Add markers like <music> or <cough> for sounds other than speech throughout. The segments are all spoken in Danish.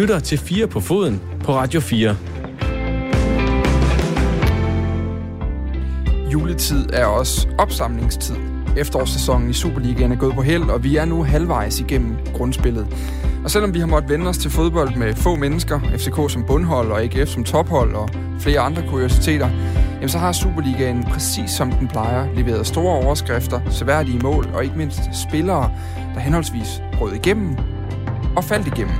lytter til 4 på foden på Radio 4. Juletid er også opsamlingstid. Efterårssæsonen i Superligaen er gået på held, og vi er nu halvvejs igennem grundspillet. Og selvom vi har måttet vende os til fodbold med få mennesker, FCK som bundhold og AGF som tophold og flere andre kuriositeter, jamen så har Superligaen præcis som den plejer leveret store overskrifter, seværdige mål og ikke mindst spillere, der henholdsvis brød igennem og faldt igennem.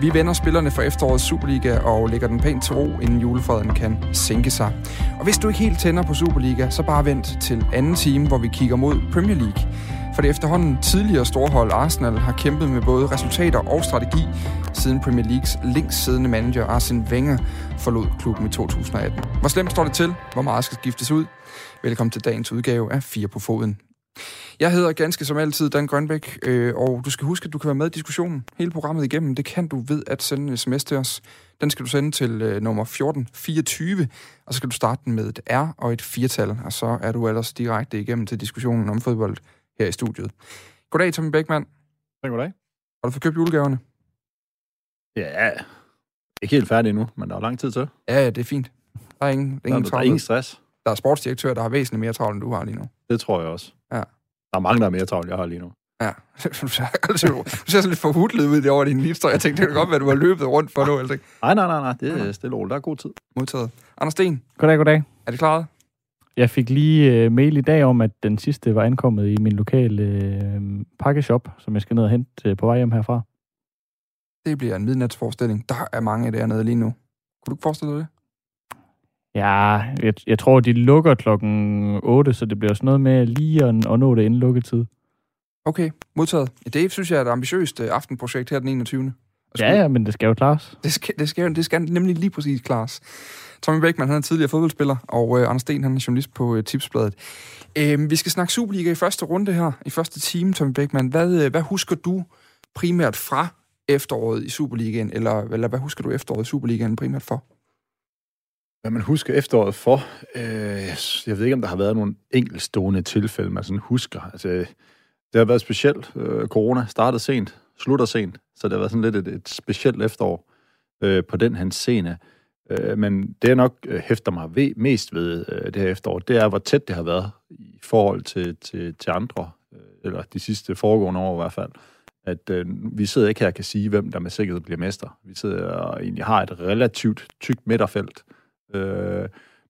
Vi vender spillerne for efterårets Superliga og lægger den pænt til ro, inden julefreden kan sænke sig. Og hvis du ikke helt tænder på Superliga, så bare vent til anden time, hvor vi kigger mod Premier League. For det efterhånden tidligere storhold Arsenal har kæmpet med både resultater og strategi, siden Premier Leagues længst siddende manager Arsene Wenger forlod klubben i 2018. Hvor slemt står det til? Hvor meget skal skiftes ud? Velkommen til dagens udgave af Fire på Foden. Jeg hedder ganske som altid Dan Grønbæk, øh, og du skal huske, at du kan være med i diskussionen hele programmet igennem. Det kan du ved at sende en sms til os. Den skal du sende til øh, nummer 1424, og så skal du starte den med et R og et firtal, og så er du ellers direkte igennem til diskussionen om fodbold her i studiet. Goddag, Tommy Bækman. Ja, goddag. Har du fået købt julegaverne? Ja, ikke helt færdig endnu, men der er lang tid til. Ja, ja, det er fint. Der er ingen, der er ingen, der, der er ingen stress. Der er sportsdirektør, der har væsentligt mere travlt, end du har lige nu. Det tror jeg også. Der er mange, der er mere travlt, jeg har lige nu. Ja, <laughs> du ser, altså, du ser sådan lidt forhudlet ud over din livstøj. Jeg tænkte, det kan godt være, at du har løbet rundt for nu. Eller nej, nej, nej, nej, det er stille roligt. Der er god tid. Modtaget. Anders Sten. Goddag, goddag. Er det klaret? Jeg fik lige uh, mail i dag om, at den sidste var ankommet i min lokale uh, pakkeshop, som jeg skal ned og hente uh, på vej hjem herfra. Det bliver en midnatsforestilling. Der er mange dernede lige nu. Kunne du ikke forestille dig det? Ja, jeg, jeg tror, de lukker klokken 8, så det bliver sådan noget med lige at, at nå det inden lukketid. Okay, modtaget. Det synes jeg er et ambitiøst aftenprojekt her den 21. Ja, ja, men det skal jo klares. Det skal, det skal, det skal nemlig lige præcis klares. Tommy Beckmann, han er tidligere fodboldspiller, og øh, Anders Sten, han er journalist på øh, Tipsbladet. Øh, vi skal snakke Superliga i første runde her, i første time, Tommy Beckmann. Hvad, øh, hvad husker du primært fra efteråret i Superligaen, eller, eller hvad husker du efteråret i Superligaen primært for? Hvad man husker efteråret for? Øh, jeg ved ikke, om der har været nogle enkeltstående tilfælde, man sådan husker. Altså, det har været specielt. Øh, corona startede sent, slutter sent, så det har været sådan lidt et, et specielt efterår øh, på den her scene. Øh, men det, jeg nok øh, hæfter mig ved, mest ved øh, det her efterår, det er, hvor tæt det har været i forhold til, til, til andre, øh, eller de sidste foregående år i hvert fald. At øh, vi sidder ikke her og kan sige, hvem der med sikkerhed bliver mester. Vi sidder og egentlig har et relativt tykt midterfelt, øh,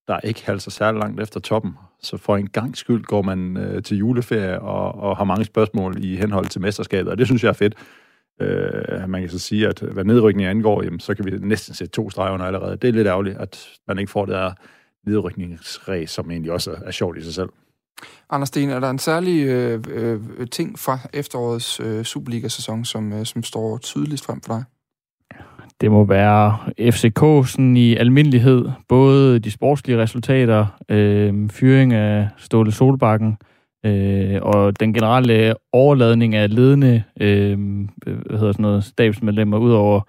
der ikke halser særlig langt efter toppen. Så for en gang skyld går man øh, til juleferie og, og har mange spørgsmål i henhold til mesterskabet, og det synes jeg er fedt. Øh, man kan så sige, at hvad nedrykningen angår, jamen, så kan vi næsten sætte to streger under allerede. Det er lidt ærgerligt, at man ikke får det der nedrykningsræs, som egentlig også er sjovt i sig selv. Anders Sten, er der en særlig øh, øh, ting fra efterårets øh, Superliga-sæson, som, øh, som står tydeligst frem for dig? Det må være FCK sådan i almindelighed. Både de sportslige resultater, øh, fyring af Ståle Solbakken, øh, og den generelle overladning af ledende øh, hvad hedder sådan noget, stabsmedlemmer, udover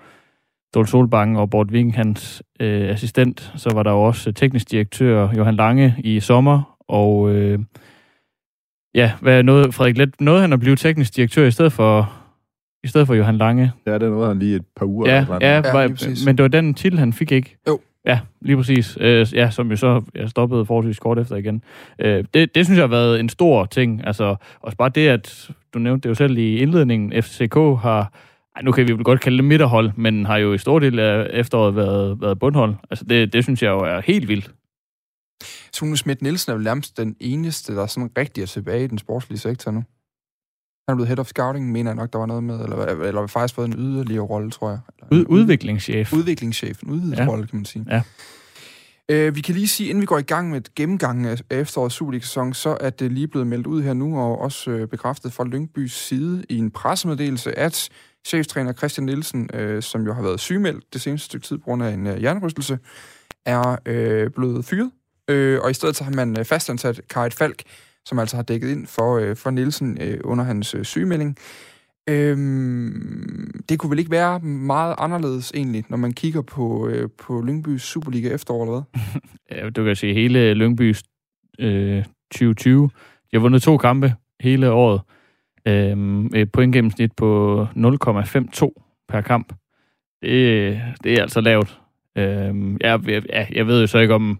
Ståle Solbakken og Bort Ving, hans øh, assistent, så var der også teknisk direktør Johan Lange i sommer, og øh, ja, hvad noget, Frederik Let, nåede han at blive teknisk direktør i stedet for i stedet for Johan Lange. Ja, det nåede han lige et par uger. Ja, ja, ja var, men det var den titel, han fik ikke. Jo. Ja, lige præcis. Øh, ja, som jo så jeg stoppede forholdsvis kort efter igen. Øh, det, det synes jeg har været en stor ting. Altså, også bare det, at du nævnte det jo selv i indledningen, FCK har, ej, nu kan vi vel godt kalde det midterhold, men har jo i stor del af efteråret været, været bundhold. Altså, det, det synes jeg jo er helt vildt. Sune Schmidt Nielsen er jo nærmest den eneste, der sådan rigtig er tilbage i den sportslige sektor nu. Han er blevet head of scouting, mener jeg nok, der var noget med, eller, eller faktisk fået en yderligere rolle, tror jeg. Ud, udviklingschef. Udviklingschef, en udvidet ja. rolle, kan man sige. Ja. Øh, vi kan lige sige, inden vi går i gang med gennemgangen af efterårets Superliga-sæson, så er det lige blevet meldt ud her nu, og også øh, bekræftet fra Lyngbys side i en pressemeddelelse, at cheftræner Christian Nielsen, øh, som jo har været sygemeldt det seneste stykke tid på grund af en øh, hjernerystelse, er øh, blevet fyret. Øh, og i stedet så har man øh, fastansat Karit Falk, som altså har dækket ind for, øh, for Nielsen øh, under hans øh, sygemelding. Øhm, det kunne vel ikke være meget anderledes egentlig, når man kigger på, øh, på Lyngbys Superliga efterår, eller hvad? <laughs> ja, du kan sige hele Lyngbys øh, 2020. De har vundet to kampe hele året. Øh, et pointgennemsnit på 0,52 per kamp. det, det er altså lavt. Øhm, jeg, jeg, jeg ved jo så ikke, om,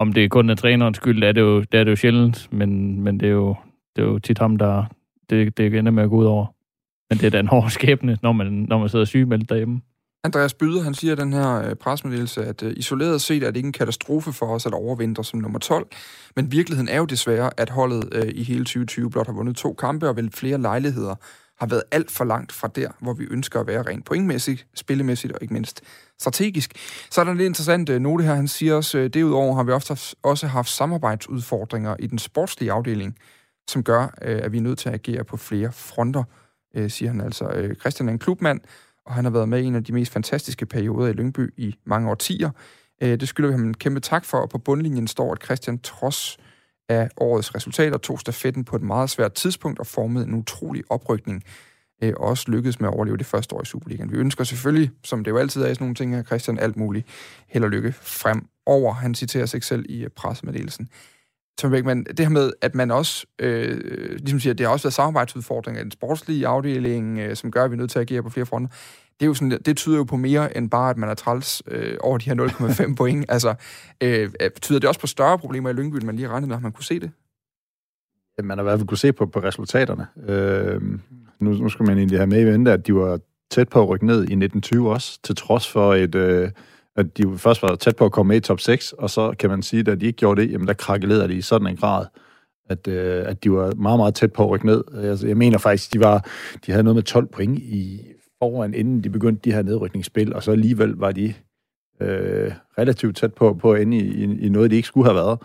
om det kun er trænerens skyld. Det er det jo, det er det jo sjældent, men, men det, er jo, det er jo tit ham, der det, det ender med at gå ud over. Men det er da en hård <laughs> skæbne, når man, når man sidder sygemeldt derhjemme. Andreas Byder, han siger i den her øh, presmeddelelse, at øh, isoleret set er det ikke en katastrofe for os at overvintre som nummer 12, men virkeligheden er jo desværre, at holdet øh, i hele 2020 blot har vundet to kampe og vel flere lejligheder har været alt for langt fra der, hvor vi ønsker at være rent pointmæssigt, spillemæssigt og ikke mindst strategisk. Så er der en lidt interessant øh, note her. Han siger også, øh, derudover har vi ofte også haft samarbejdsudfordringer i den sportslige afdeling, som gør, øh, at vi er nødt til at agere på flere fronter, siger han altså. Christian er en klubmand, og han har været med i en af de mest fantastiske perioder i Lyngby i mange årtier. Det skylder vi ham en kæmpe tak for, og på bundlinjen står, at Christian trods af årets resultater tog stafetten på et meget svært tidspunkt og formede en utrolig oprykning, øh, og også lykkedes med at overleve det første år i Superligaen. Vi ønsker selvfølgelig, som det jo altid er i sådan nogle ting her, Christian, alt muligt held og lykke fremover. Han citerer sig selv i øh, pressemeddelelsen. Tom Beckmann, det her med, at man også, øh, ligesom siger, det har også været samarbejdsudfordringer i den sportslige afdeling, øh, som gør, at vi er nødt til at agere på flere fronter. Det, er jo sådan, det tyder jo på mere end bare, at man er træls øh, over de her 0,5 <laughs> point. Altså, øh, øh, tyder det også på større problemer i Lyngby, end man lige regnede med, at man kunne se det? Man har i hvert fald kunne se på, på resultaterne. Øh, nu, nu skal man egentlig have med i vente, at de var tæt på at rykke ned i 1920 også, til trods for et... Øh, at de først var tæt på at komme med i top 6, og så kan man sige, at de ikke gjorde det, jamen der krakkelerede de i sådan en grad, at, øh, at de var meget, meget tæt på at rykke ned. Altså, jeg mener faktisk, de var de havde noget med 12 point i foran, inden de begyndte de her nedrykningsspil, og så alligevel var de øh, relativt tæt på, på at ende i, i, i noget, de ikke skulle have været.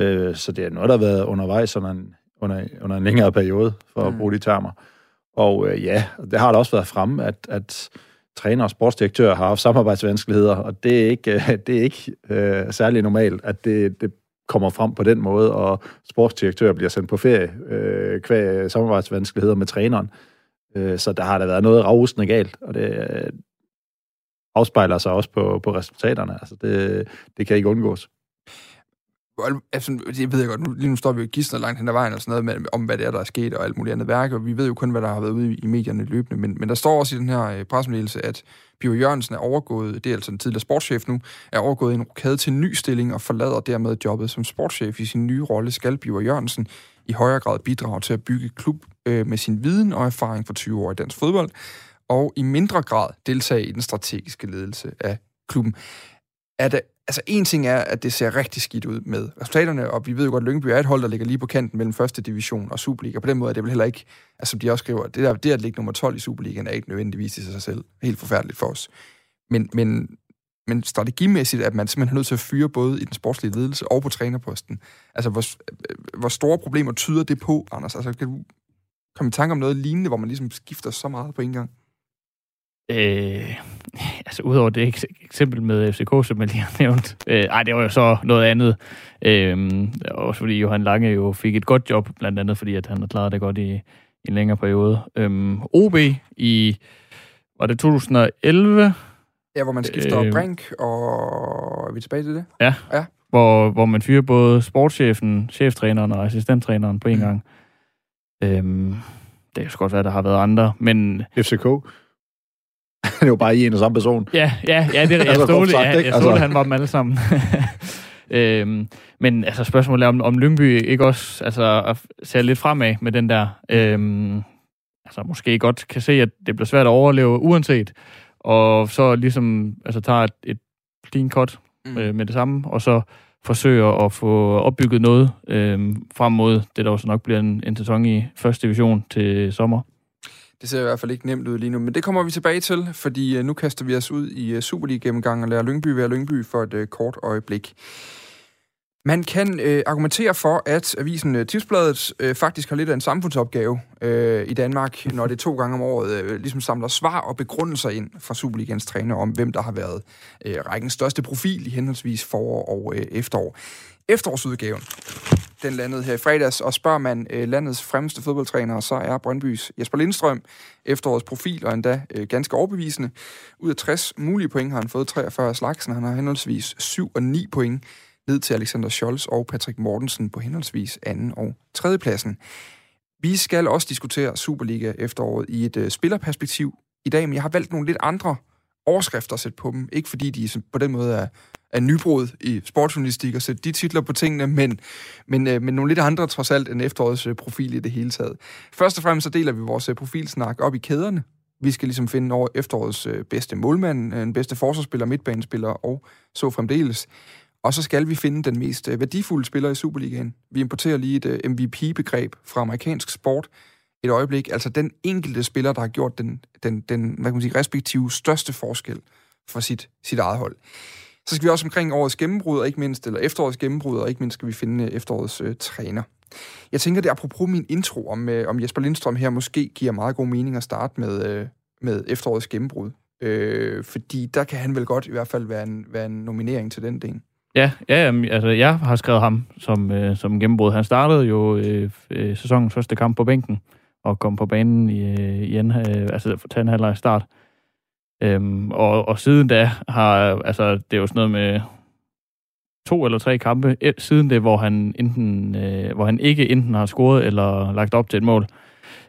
Øh, så det er noget, der har været undervejs under en, under, under en længere periode, for mm. at bruge de termer. Og øh, ja, det har da også været fremme, at, at træner og sportsdirektør har haft samarbejdsvanskeligheder, og det er ikke, det er ikke øh, særlig normalt, at det, det kommer frem på den måde, og sportsdirektør bliver sendt på ferie øh, kvæg samarbejdsvanskeligheder med træneren. Øh, Øh, så der har der været noget ravusende galt, og det øh, afspejler sig også på, på resultaterne. Altså det, det kan ikke undgås. Altså, jeg ved jeg godt, nu, lige nu står vi jo gidsner langt hen ad vejen og sådan noget med, om, hvad det er, der er sket og alt muligt andet værk, og vi ved jo kun, hvad der har været ude i, i medierne løbende, men, men der står også i den her øh, pressemeddelelse, at Pio Jørgensen er overgået, det er altså en tidligere sportschef nu, er overgået i en rokade til en ny stilling og forlader dermed jobbet som sportschef i sin nye rolle, skal Pio Jørgensen i højere grad bidrage til at bygge klub øh, med sin viden og erfaring fra 20 år i dansk fodbold, og i mindre grad deltage i den strategiske ledelse af klubben. Er det, altså en ting er, at det ser rigtig skidt ud med resultaterne, og vi ved jo godt, at Lyngby er et hold, der ligger lige på kanten mellem første division og Superliga. På den måde er det vel heller ikke, altså som de også skriver, det, der, det at ligge nummer 12 i Superligaen er ikke nødvendigvis i sig selv helt forfærdeligt for os. Men, men, men strategimæssigt, at man simpelthen er nødt til at fyre både i den sportslige ledelse og på trænerposten. Altså, hvor, hvor store problemer tyder det på, Anders? Altså, kan du komme i tanke om noget lignende, hvor man ligesom skifter så meget på en gang? Øh, altså udover det eksempel med FCK, som jeg lige har nævnt. Øh, ej, det var jo så noget andet. Øh, også fordi Johan Lange jo fik et godt job, blandt andet fordi, at han har klaret det godt i, i en længere periode. Øh, OB i, var det 2011? Ja, hvor man skifter øh, Brink, og er vi tilbage til det? Ja, ja. Hvor, hvor man fyrer både sportschefen, cheftræneren og assistenttræneren på en mm. gang. Øh, det kan godt være, der har været andre, men... FCK? det er jo bare i en og samme person. Ja, ja, ja det er jeg stod, ja, jeg stod, altså. han var dem alle sammen. <laughs> øhm, men altså, spørgsmålet er, om, om Lyngby ikke også altså, ser lidt fremad med den der... Øhm, altså, måske godt kan se, at det bliver svært at overleve uanset. Og så ligesom altså, tager et, et clean cut mm. øh, med det samme, og så forsøger at få opbygget noget øh, frem mod det, der også nok bliver en, en sæson i første division til sommer. Det ser i hvert fald ikke nemt ud lige nu, men det kommer vi tilbage til, fordi øh, nu kaster vi os ud i øh, Superliga-gennemgang og lærer Lyngby være Lyngby for et øh, kort øjeblik. Man kan øh, argumentere for, at avisen øh, Tipsbladet øh, faktisk har lidt af en samfundsopgave øh, i Danmark, <laughs> når det to gange om året øh, ligesom samler svar og begrundelser ind fra Superligans træner om, hvem der har været øh, rækkens største profil i henholdsvis forår og øh, efterår. Efterårsudgaven den landede her i fredags, og spørger man øh, landets fremmeste fodboldtræner, så er Brøndbys Jesper Lindstrøm efterårets profil, og endda øh, ganske overbevisende. Ud af 60 mulige point har han fået 43 slagsen, han har henholdsvis 7 og 9 point ned til Alexander Scholz og Patrick Mortensen på henholdsvis anden og tredje pladsen. Vi skal også diskutere Superliga efteråret i et øh, spillerperspektiv i dag, men jeg har valgt nogle lidt andre overskrifter at sætte på dem. Ikke fordi de på den måde er, er nybrud i sportsjournalistik og sætte de titler på tingene, men, men, øh, men nogle lidt andre trods alt end efterårets øh, profil i det hele taget. Først og fremmest så deler vi vores øh, profilsnak op i kæderne. Vi skal ligesom finde over efterårets øh, bedste målmand, øh, den bedste forsvarsspiller, midtbanespiller og så fremdeles. Og så skal vi finde den mest øh, værdifulde spiller i Superligaen. Vi importerer lige et øh, MVP-begreb fra amerikansk sport et øjeblik. Altså den enkelte spiller, der har gjort den, den, den hvad kan man sige, respektive største forskel for sit, sit eget hold. Så skal vi også omkring årets gennembrud, og ikke mindst, eller efterårets gennembrud, og ikke mindst skal vi finde øh, efterårets øh, træner. Jeg tænker, det er apropos min intro om, øh, om Jesper Lindstrøm her måske giver meget god mening at starte med, øh, med efterårets gennembrud. Øh, fordi der kan han vel godt i hvert fald være en, være en nominering til den del. Ja, ja altså jeg har skrevet ham som, øh, som gennembrud. Han startede jo øh, øh, sæsonens første kamp på bænken og kom på banen i, øh, i en, øh, altså for en halvleg start. Øhm, og, og siden da har, altså det er jo sådan noget med to eller tre kampe øh, siden det, hvor han, enten, øh, hvor han ikke enten har scoret eller lagt op til et mål.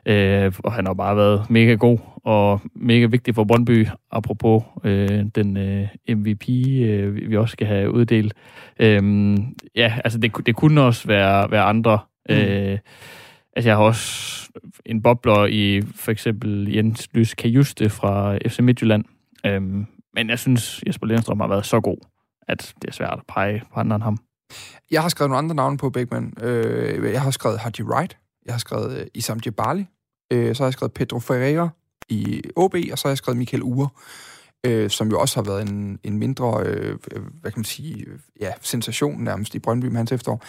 Øh, og han har bare været mega god og mega vigtig for Brøndby, apropos øh, den øh, MVP, øh, vi også skal have uddelt. Øh, ja, altså det, det kunne også være, være andre. Mm. Øh, altså jeg har også en bobler i for eksempel Jens Lys Kajuste fra FC Midtjylland. Øh, men jeg synes, Jesper Lindstrøm har været så god, at det er svært at pege på andre end ham. Jeg har skrevet nogle andre navne på, Beckman. Øh, jeg har skrevet Haji Wright. Jeg har skrevet øh, Isam Djebali. Øh, så har jeg skrevet Pedro Ferreira i OB, og så har jeg skrevet Michael Ure, øh, som jo også har været en, en mindre, øh, hvad kan man sige, ja, sensation nærmest i Brøndby med hans efterår.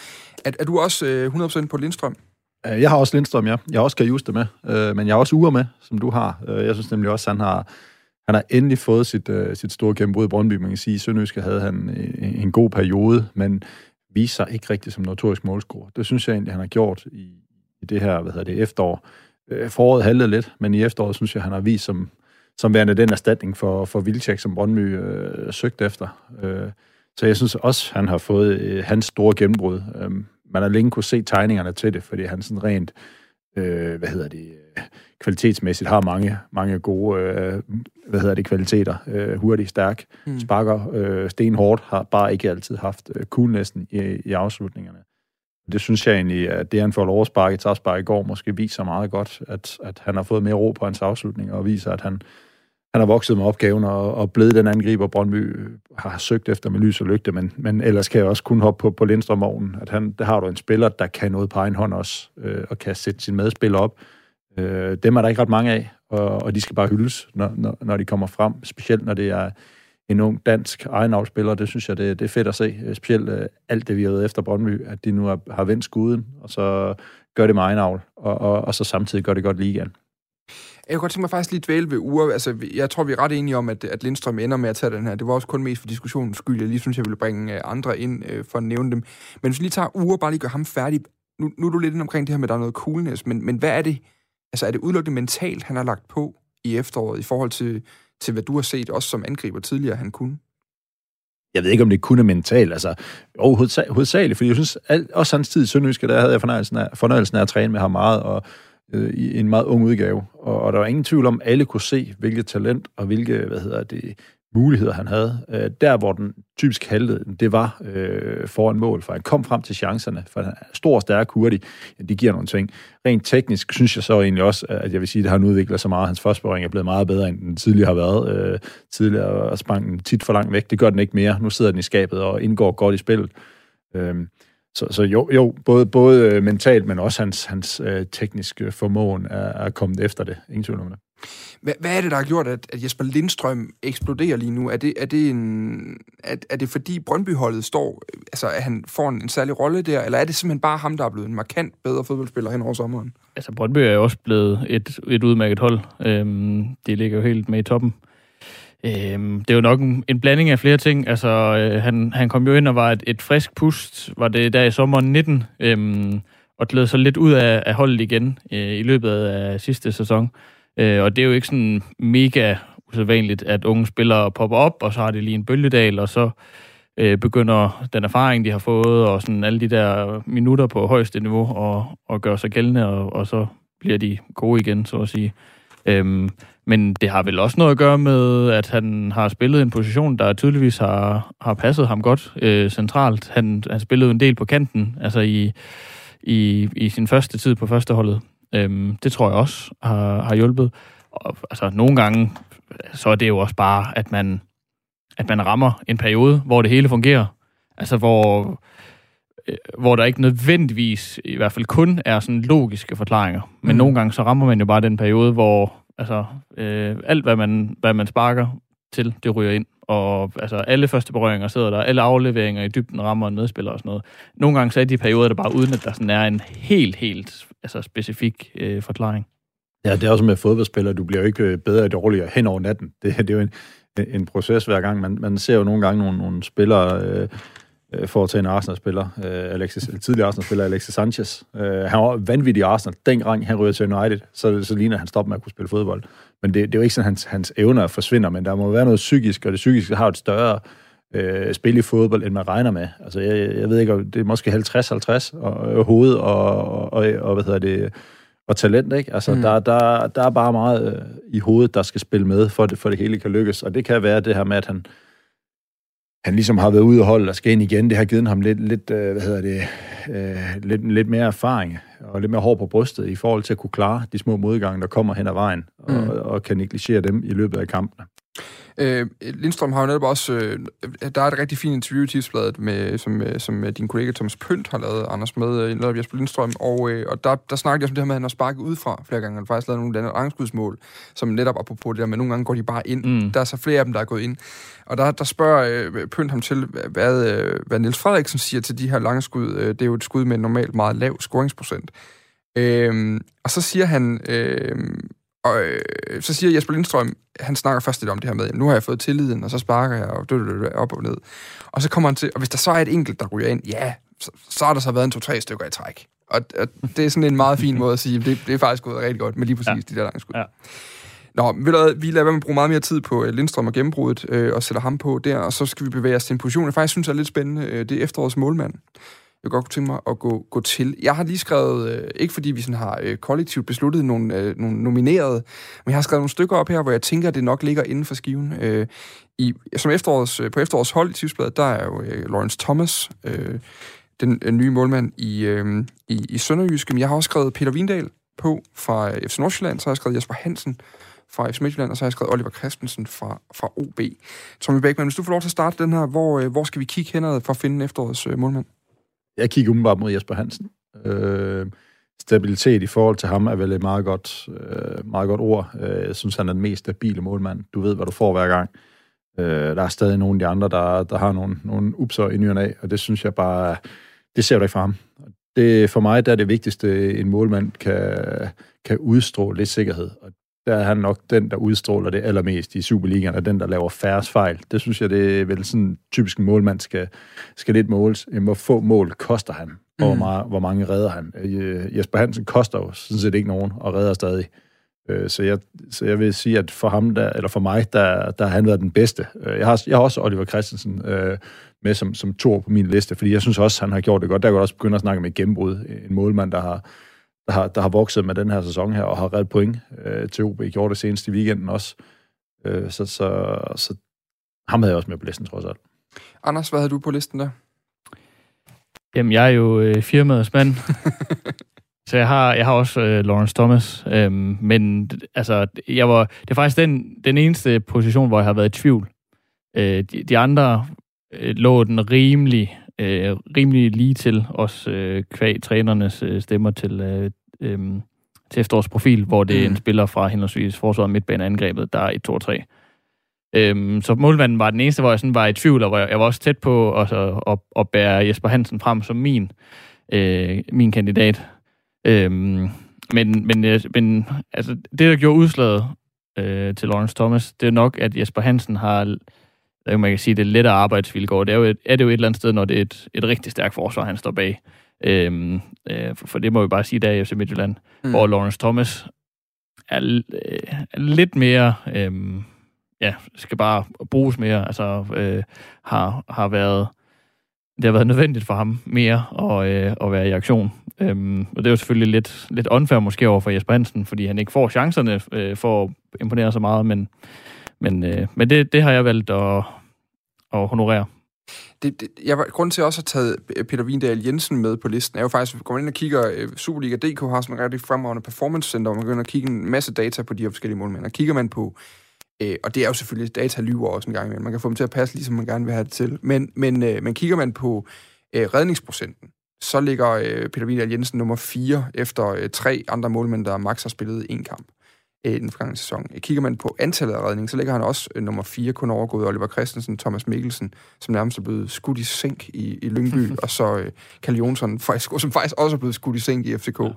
Er, er du også øh, 100% på Lindstrøm? Øh, jeg har også Lindstrøm, ja. Jeg har også Kajuste med, øh, men jeg har også Ure med, som du har. Øh, jeg synes nemlig også, han har, han har endelig fået sit, øh, sit store gennembrud i Brøndby. Man kan sige, at Sønderjyske havde han en, en god periode, men viser sig ikke rigtigt som notorisk målscorer. Det synes jeg egentlig, han har gjort i, i det her, hvad hedder det, efterår. Øh, foråret halvede lidt, men i efteråret synes jeg, han har vist som, som værende den erstatning for, for Vilcek, som Brøndby øh, søgte efter. Øh, så jeg synes også, han har fået øh, hans store gennembrud. Øh, man har længe kunne se tegningerne til det, fordi han sådan rent, øh, hvad hedder det, kvalitetsmæssigt har mange, mange gode, øh, hvad hedder det, kvaliteter. Øh, hurtig, stærk, mm. sparker øh, stenhårdt, har bare ikke altid haft øh, coolnessen i, i afslutningerne. Det synes jeg egentlig, at det, han får lov at sparke i i går, måske viser meget godt, at, at han har fået mere ro på hans afslutning, og viser, at han, han har vokset med opgaven og, og blevet den angriber, Brøndby har søgt efter med lys og lygte, men, men ellers kan jeg også kun hoppe på, på Lindstrøm ovnen, at han, der har du en spiller, der kan noget på egen hånd også, øh, og kan sætte sin medspiller op. Øh, dem er der ikke ret mange af, og, og de skal bare hyldes, når, når, når de kommer frem, specielt når det er en ung dansk egenavlspiller. Det synes jeg, det, det er fedt at se. Øh, specielt øh, alt det, vi har været efter Brøndby, at de nu har, har vendt skuden, og så gør det med egenavl, og, og, og så samtidig gør det godt ligaen. Jeg kunne godt tænke mig faktisk lige dvæle ved uger. Altså, jeg tror, vi er ret enige om, at, at Lindstrøm ender med at tage den her. Det var også kun mest for diskussionens skyld. Jeg lige synes, jeg ville bringe øh, andre ind øh, for at nævne dem. Men hvis vi lige tager uger, bare lige gør ham færdig. Nu, nu er du lidt omkring det her med, at der er noget coolness, men, men hvad er det? Altså, er det udelukkende mentalt, han har lagt på i efteråret i forhold til til hvad du har set, også som angriber tidligere, han kunne? Jeg ved ikke, om det kun er mentalt. Altså, jo, hovedsageligt, fordi jeg synes, alt, også hans tid i Sønderjyske, der havde jeg fornøjelsen af, fornøjelsen af at træne med ham meget, og øh, i en meget ung udgave. Og, og der var ingen tvivl om, at alle kunne se, hvilket talent og hvilke, hvad hedder det, muligheder, han havde. Øh, der, hvor den typisk haltede, det var øh, foran mål, for han kom frem til chancerne, for han er stor, stærk, hurtig. Ja, det giver nogle ting. Rent teknisk synes jeg så egentlig også, at jeg vil sige, at han udvikler sig meget. Hans forspørgning er blevet meget bedre, end den tidligere har været. Øh, tidligere sprang den tit for langt væk. Det gør den ikke mere. Nu sidder den i skabet og indgår godt i spillet. Øh, så, så jo, jo både, både øh, mentalt, men også hans, hans øh, tekniske formåen er, er kommet efter det. Ingen tvivl om det. Hvad, hvad er det, der har gjort, at, at Jesper Lindstrøm eksploderer lige nu? Er det, er det, en, er, er det fordi Brøndby-holdet står, altså at han får en, en særlig rolle der, eller er det simpelthen bare ham, der er blevet en markant bedre fodboldspiller hen over sommeren? Altså Brøndby er jo også blevet et, et udmærket hold. Øhm, det ligger jo helt med i toppen. Øhm, det er jo nok en, en blanding af flere ting. Altså, øh, han, han kom jo ind og var et, et frisk pust, var det der i sommeren 19, øhm, og gled så lidt ud af, af holdet igen øh, i løbet af sidste sæson. Øh, og det er jo ikke sådan mega usædvanligt, at unge spillere popper op, og så har de lige en bølgedal, og så øh, begynder den erfaring, de har fået, og sådan alle de der minutter på højeste niveau, og, og gør sig gældende, og, og så bliver de gode igen, så at sige. Øhm, men det har vel også noget at gøre med, at han har spillet en position, der tydeligvis har, har passet ham godt øh, centralt. Han, han spillede en del på kanten, altså i, i, i sin første tid på førsteholdet. Øhm, det tror jeg også har, har hjulpet. Og, altså, nogle gange, så er det jo også bare, at man, at man rammer en periode, hvor det hele fungerer. Altså, hvor, øh, hvor der ikke nødvendigvis, i hvert fald kun er sådan logiske forklaringer. Men mm. nogle gange, så rammer man jo bare den periode, hvor altså, øh, alt, hvad man, hvad man sparker til, det ryger ind. Og altså, alle første berøringer sidder der, alle afleveringer i dybden rammer en medspiller og sådan noget. Nogle gange så er de perioder, der bare uden, at der sådan er en helt, helt altså, specifik øh, forklaring. Ja, det er også med fodboldspillere. Du bliver jo ikke øh, bedre og dårligere hen over natten. Det, det er jo en, en proces hver gang. Man, man ser jo nogle gange nogle, nogle spillere, øh, øh for at tage en Arsenal-spiller, øh, Alexis, tidligere Arsenal-spiller Alexis Sanchez. Øh, han var vanvittig i Arsenal. Dengang han ryger til United, så, så ligner han stopper med at kunne spille fodbold. Men det, det er jo ikke sådan, at hans, hans evner forsvinder, men der må være noget psykisk, og det psykiske har et større øh, spil i fodbold, end man regner med. Altså, jeg, jeg ved ikke, det er måske 50-50 og, øh, hoved og, og, og, og, hvad hedder det, og talent, ikke? Altså, mm. der, der, der er bare meget øh, i hovedet, der skal spille med, for det, for det hele kan lykkes. Og det kan være det her med, at han, han ligesom har været ude og holde og skal ind igen. Det har givet ham lidt, lidt øh, hvad hedder det, øh, lidt, lidt mere erfaring og lidt mere hår på brystet i forhold til at kunne klare de små modgange, der kommer hen ad vejen, mm. og, og kan negligere dem i løbet af kampene. Øh, Lindstrøm har jo netop også... Øh, der er et rigtig fint interview i Tipsbladet, med, som, øh, som din kollega Thomas Pønt har lavet, Anders, med øh, netop Jesper Lindstrøm, og, øh, og der, der snakker jeg om det her med, at han har sparket ud fra flere gange. Han har faktisk lavet nogle andre angskudsmål, som netop apropos det der med, nogle gange går de bare ind. Mm. Der er så flere af dem, der er gået ind. Og der, der spørger øh, Pønt ham til, hvad, øh, hvad Niels Frederiksen siger til de her lange skud. Øh, det er jo et skud med en normalt meget lav scoringsprocent. Øh, og så siger han... Øh, og øh, så siger Jesper Lindstrøm, han snakker først lidt om det her med, nu har jeg fået tilliden, og så sparker jeg og op og ned. Og så kommer han til, og hvis der så er et enkelt, der ryger ind, ja, så, så har der så været en to-tre stykker i træk. Og, og det er sådan en meget fin <laughs> måde at sige, det, det er faktisk gået rigtig godt med lige præcis ja. de der lange skud. Ja. Nå, vi lader, vi lader være med at bruge meget mere tid på øh, Lindstrøm og gennembruddet, øh, og sætter ham på der, og så skal vi bevæge os til en position, jeg faktisk synes er lidt spændende. Øh, det er efterårets målmand jeg godt kunne tænke mig at gå, gå til. Jeg har lige skrevet, øh, ikke fordi vi sådan har øh, kollektivt besluttet nogle, øh, nogle nominerede, men jeg har skrevet nogle stykker op her, hvor jeg tænker, at det nok ligger inden for skiven. Øh, i, som efterårs, øh, på efterårets hold i Tipsbladet, der er jo øh, Lawrence Thomas, øh, den øh, nye målmand i, øh, i, i Sønderjyske, men jeg har også skrevet Peter Vindal på fra øh, FC Nordsjælland, så har jeg skrevet Jesper Hansen fra FC Midtjylland, og så har jeg skrevet Oliver Christensen fra, fra OB. Tommy Bækman, hvis du får lov til at starte den her, hvor, øh, hvor skal vi kigge henad for at finde efterårets øh, målmand? Jeg kigger umiddelbart mod Jesper Hansen. Øh, stabilitet i forhold til ham er vel et meget godt, øh, meget godt ord. Øh, jeg synes, han er den mest stabile målmand. Du ved, hvad du får hver gang. Øh, der er stadig nogle af de andre, der, der har nogle, nogle upser i nyerne af, og det synes jeg bare, det ser du ikke fra ham. Det, for mig der er det vigtigste, en målmand kan, kan udstråle lidt sikkerhed. Og der er han nok den, der udstråler det allermest i Superligaen, og den, der laver færre fejl. Det synes jeg, det er vel sådan typisk en målmand skal, skal lidt måles. Hvor få mål koster han, og hvor, mm. meget, hvor mange redder han. Øh, Jesper Hansen koster jo sådan set ikke nogen, og redder stadig. Øh, så jeg, så jeg vil sige, at for ham, der, eller for mig, der, der har han været den bedste. Øh, jeg har, jeg har også Oliver Christensen øh, med som, som to på min liste, fordi jeg synes også, han har gjort det godt. Der kan også begynde at snakke med gennembrud. En målmand, der har der har, der har vokset med den her sæson her, og har reddet point øh, til OB. Gjorde det senest i weekenden også. Øh, så, så, så ham havde jeg også med på listen, trods alt. Anders, hvad havde du på listen der? Jamen, jeg er jo øh, firmaets mand. <laughs> så jeg har, jeg har også øh, Lawrence Thomas. Øhm, men altså, jeg var, det er faktisk den, den eneste position, hvor jeg har været i tvivl. Øh, de, de andre øh, lå den rimelig øh, rimelig lige til os øh, kvæg trænernes øh, stemmer til, øh, øh, til efterårsprofil, hvor det er en mm. spiller fra henholdsvis forsvaret midtbaneangrebet, der er 1, 2 og 3. Øhm, så målmanden var den eneste, hvor jeg sådan var i tvivl, og hvor jeg, jeg var også tæt på at, at, at bære Jesper Hansen frem som min, øh, min kandidat. Øhm, men, men, øh, men altså, det, der gjorde udslaget øh, til Lawrence Thomas, det er nok, at Jesper Hansen har man kan sige, det lette arbejdsvilkår, det er, jo et, er det jo et eller andet sted, når det er et, et rigtig stærkt forsvar, han står bag. Øhm, øh, for, for det må vi bare sige, der i FC Midtjylland, mm. hvor Lawrence Thomas er, øh, er lidt mere, øh, ja, skal bare bruges mere, altså øh, har, har været det har været nødvendigt for ham mere at, øh, at være i aktion. Øhm, og det er jo selvfølgelig lidt, lidt unfair måske over for Jesper Hansen, fordi han ikke får chancerne øh, for at imponere så meget, men, men, øh, men det, det har jeg valgt at, at honorere. Det, det, jeg var, grunden til at også har taget Peter Vindal Jensen med på listen, er jo faktisk, at vi går ind og kigger, øh, Superliga.dk har sådan en rigtig fremragende performance center, hvor man begynder at kigge en masse data på de her forskellige målmænd. Og kigger man på Øh, og det er jo selvfølgelig, data lyver også en gang imellem. Man kan få dem til at passe, ligesom man gerne vil have det til. Men, men, øh, men kigger man på øh, redningsprocenten, så ligger øh, Peter Vidal Jensen nummer 4 efter øh, tre andre målmænd, der max har spillet en kamp øh, i den forgangne sæson. Kigger man på antallet af redninger, så ligger han også øh, nummer 4, kun overgået Oliver Christensen, Thomas Mikkelsen, som nærmest er blevet skudt i sænk i, i Lyngby, <laughs> og så øh, Kalle Jonsson, <laughs> faktisk, som faktisk også er blevet skudt i sænk i FCK. Ja.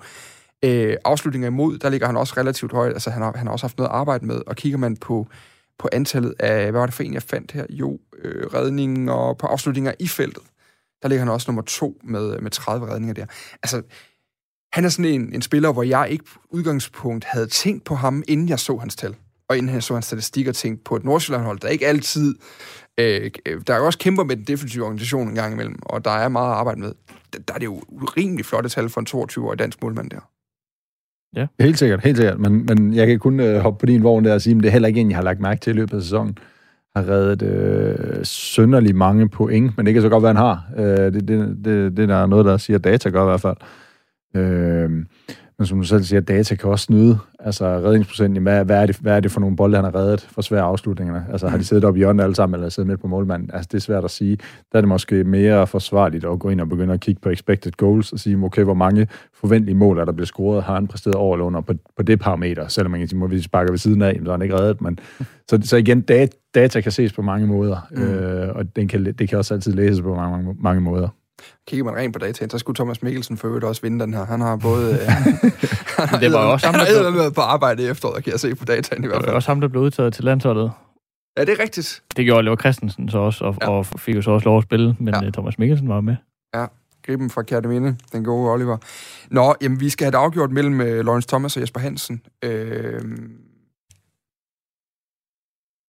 Øh, afslutninger imod, der ligger han også relativt højt. Altså, han har, han har også haft noget at arbejde med. Og kigger man på, på antallet af, hvad var det for en, jeg fandt her? Jo, øh, redninger og på afslutninger i feltet. Der ligger han også nummer to med, med 30 redninger der. Altså, han er sådan en, en spiller, hvor jeg ikke udgangspunkt havde tænkt på ham, inden jeg så hans tal. Og inden jeg så hans statistik og tænkte på et Nordsjælland-hold, der ikke altid... Øh, der er jo også kæmper med den defensive organisation en gang imellem, og der er meget at arbejde med. Der er det jo rimelig flotte tal for en 22-årig dansk målmand der. Ja. Helt sikkert, helt sikkert. Men, men jeg kan kun øh, hoppe på din vogn der og sige, at det er heller ikke en, jeg har lagt mærke til i løbet af sæsonen. Har reddet øh, sønderlig mange point, men det kan så godt være, han har. Øh, det, det, det, det der er noget, der siger, at data gør i hvert fald. Øh, men som du selv siger, data kan også snyde. Altså redningsprocenten, hvad, hvad, er det, hvad er det for nogle bolde, han har reddet for svære afslutninger? Altså har de siddet oppe i hjørnet alle sammen, eller siddet midt på målmanden? Altså det er svært at sige. Der er det måske mere forsvarligt at gå ind og begynde at kigge på expected goals og sige, okay, hvor mange forventelige mål, er der bliver scoret, har han præsteret over eller under på, på det parameter, selvom man kan sige, vi sparker ved siden af, så er han ikke reddet. Men, <laughs> så, så igen, data, data kan ses på mange måder, mm. øh, og den kan, det kan også altid læses på mange, mange, mange måder. Kigger man rent på dataen, så skulle Thomas Mikkelsen for øvrigt også vinde den her. Han har både... <laughs> han det var også ham, der blev... på arbejde i efteråret, kan jeg se på dataen i hvert fald. Det var også ham, der blev udtaget til landsholdet. Ja, det er rigtigt. Det gjorde Lever Christensen så også, og, ja. og fik jo så også lov at spille, men ja. Øh, Thomas Mikkelsen var med. Ja, griben fra Kærteminde, den gode Oliver. Nå, jamen, vi skal have det afgjort mellem uh, Lawrence Thomas og Jesper Hansen. Øh,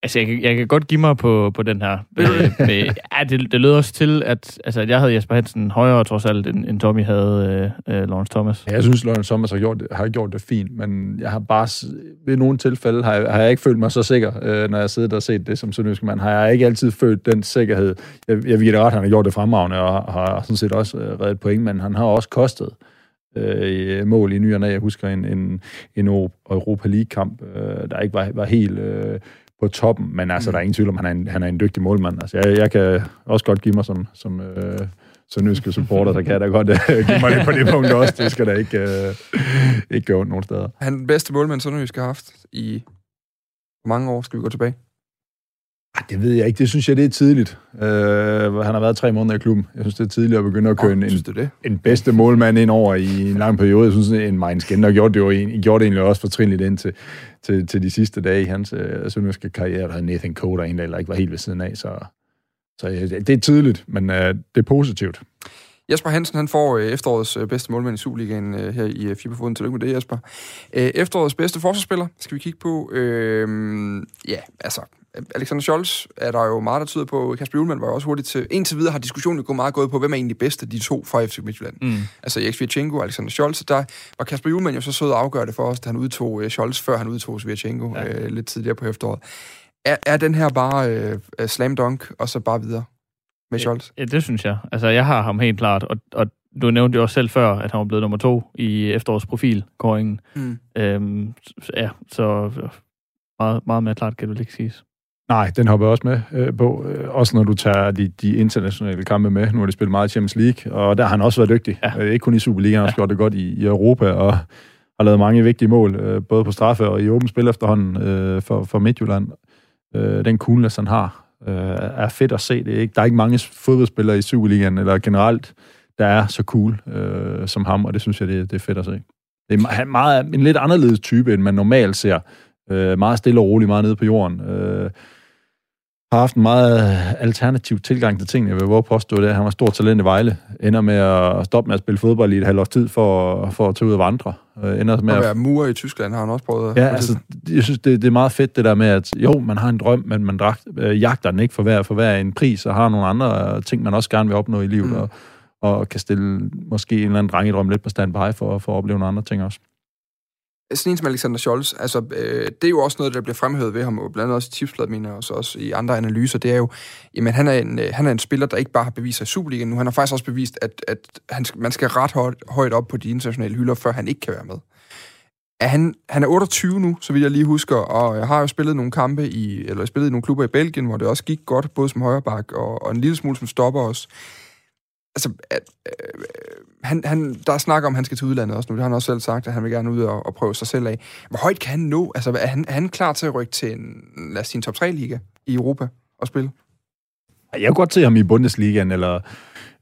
Altså, jeg, jeg kan godt give mig på, på den her. Med, med, ja, det, det lød også til, at, altså, at jeg havde Jesper Hansen højere trods alt, end, end Tommy havde øh, øh, Lawrence Thomas. Ja, jeg synes, Lawrence Thomas har gjort, har gjort det fint, men jeg har bare, ved nogle tilfælde, har jeg, har jeg ikke følt mig så sikker, øh, når jeg sidder og set det som sønderjysk mand. Har jeg ikke altid følt den sikkerhed. Jeg, jeg ved ret, han har gjort det fremragende, og har sådan set også øh, reddet point, men han har også kostet øh, mål i nyerne. Jeg husker en, en, en Europa League-kamp, øh, der ikke var, var helt... Øh, på toppen, men altså, mm. der er ingen tvivl om, han er en, han er en dygtig målmand. Altså, jeg, jeg kan også godt give mig som, som øh, sønderjyske supporter, så kan jeg da godt øh, give mig det på det punkt også. Det skal da ikke, øh, ikke gøre ondt nogen steder. Han er den bedste målmand, Sønderjysk har haft i mange år. Skal vi gå tilbage? Det ved jeg ikke. Det synes jeg, det er tidligt. Uh, han har været tre måneder i klubben. Jeg synes, det er tidligt at begynde at køre oh, en, det? en bedste målmand ind over i en lang periode. Jeg synes, en Mainz Gender gjorde det, jo, gjorde det egentlig også fortrinligt ind til, til, de sidste dage i hans øh, sønderjyske karriere. Der havde Nathan Coder egentlig, eller ikke var helt ved siden af. Så, så øh, det er tydeligt, men øh, det er positivt. Jesper Hansen han får øh, efterårets øh, bedste målmand i Superligaen øh, her i Fiberfoden. Tillykke med det, Jesper. efterårets bedste forsvarsspiller skal vi kigge på. Øh, ja, altså, Alexander Scholz er der jo meget, der tyder på. Kasper Julemand var også hurtigt til. Indtil videre har diskussionen gået meget gået på, hvem er egentlig bedst af de to fra FC Midtjylland. Mm. Altså Erik Svirchenko og Alexander Scholz. Der var Kasper Julemand jo så sød at afgøre det for os, da han udtog uh, Scholz, før han udtog Svirchenko ja. uh, lidt tidligere på efteråret. Er, er den her bare uh, slam dunk, og så bare videre med Scholz? Ja, det synes jeg. Altså, jeg har ham helt klart, og, og du nævnte jo også selv før, at han var blevet nummer to i efterårsprofilkåringen. Mm. Øhm, ja, så meget, meget mere klart kan du ikke siges. Nej, den hopper jeg også med øh, på. Øh, også når du tager de, de internationale kampe med. Nu har de spillet meget Champions League, og der har han også været dygtig. Ja. Øh, ikke kun i Superligaen, han ja. gjort det godt i, i Europa, og har lavet mange vigtige mål, øh, både på straffe og i åbent spil efterhånden øh, for, for Midtjylland. Øh, den coolness, han har, øh, er fedt at se. Det er ikke, der er ikke mange fodboldspillere i Superligaen, eller generelt, der er så cool øh, som ham, og det synes jeg, det, det er fedt at se. Det er meget, en lidt anderledes type, end man normalt ser. Øh, meget stille og roligt, meget nede på jorden. Øh, har haft en meget alternativ tilgang til tingene, jeg vil våge påstå det. Han var stor talent i Vejle. Ender med at stoppe med at spille fodbold i et halvt års tid for, for at tage ud og vandre. Øh, ender med At være murer i Tyskland har han også prøvet. Ja, altså, jeg synes, det, det er meget fedt det der med, at jo, man har en drøm, men man dragt, øh, jagter den ikke for hver, for hver en pris, og har nogle andre ting, man også gerne vil opnå i livet, mm. og, og kan stille måske en eller anden drengedrøm lidt på standby for, for at opleve nogle andre ting også sådan en som Alexander Scholz, altså, øh, det er jo også noget, der bliver fremhævet ved ham, og blandt andet også i tipsbladet, mener jeg, og så også i andre analyser, det er jo, jamen han er en, øh, han er en spiller, der ikke bare har bevist sig i Superligaen nu, han har faktisk også bevist, at, at han, man skal ret højt, højt op på de internationale hylder, før han ikke kan være med. Er han, han er 28 nu, så vidt jeg lige husker, og jeg har jo spillet nogle kampe i, eller spillet i nogle klubber i Belgien, hvor det også gik godt, både som højreback og, og en lille smule som stopper også. Altså, at, øh, han, han, der er snak om, at han skal til udlandet også nu. Det har han også selv sagt, at han vil gerne ud og, og prøve sig selv af. Hvor højt kan han nå? Altså, er han, er han klar til at rykke til en, lad os sige, en top 3-liga i Europa og spille? Jeg kunne godt se ham i Bundesligaen, eller,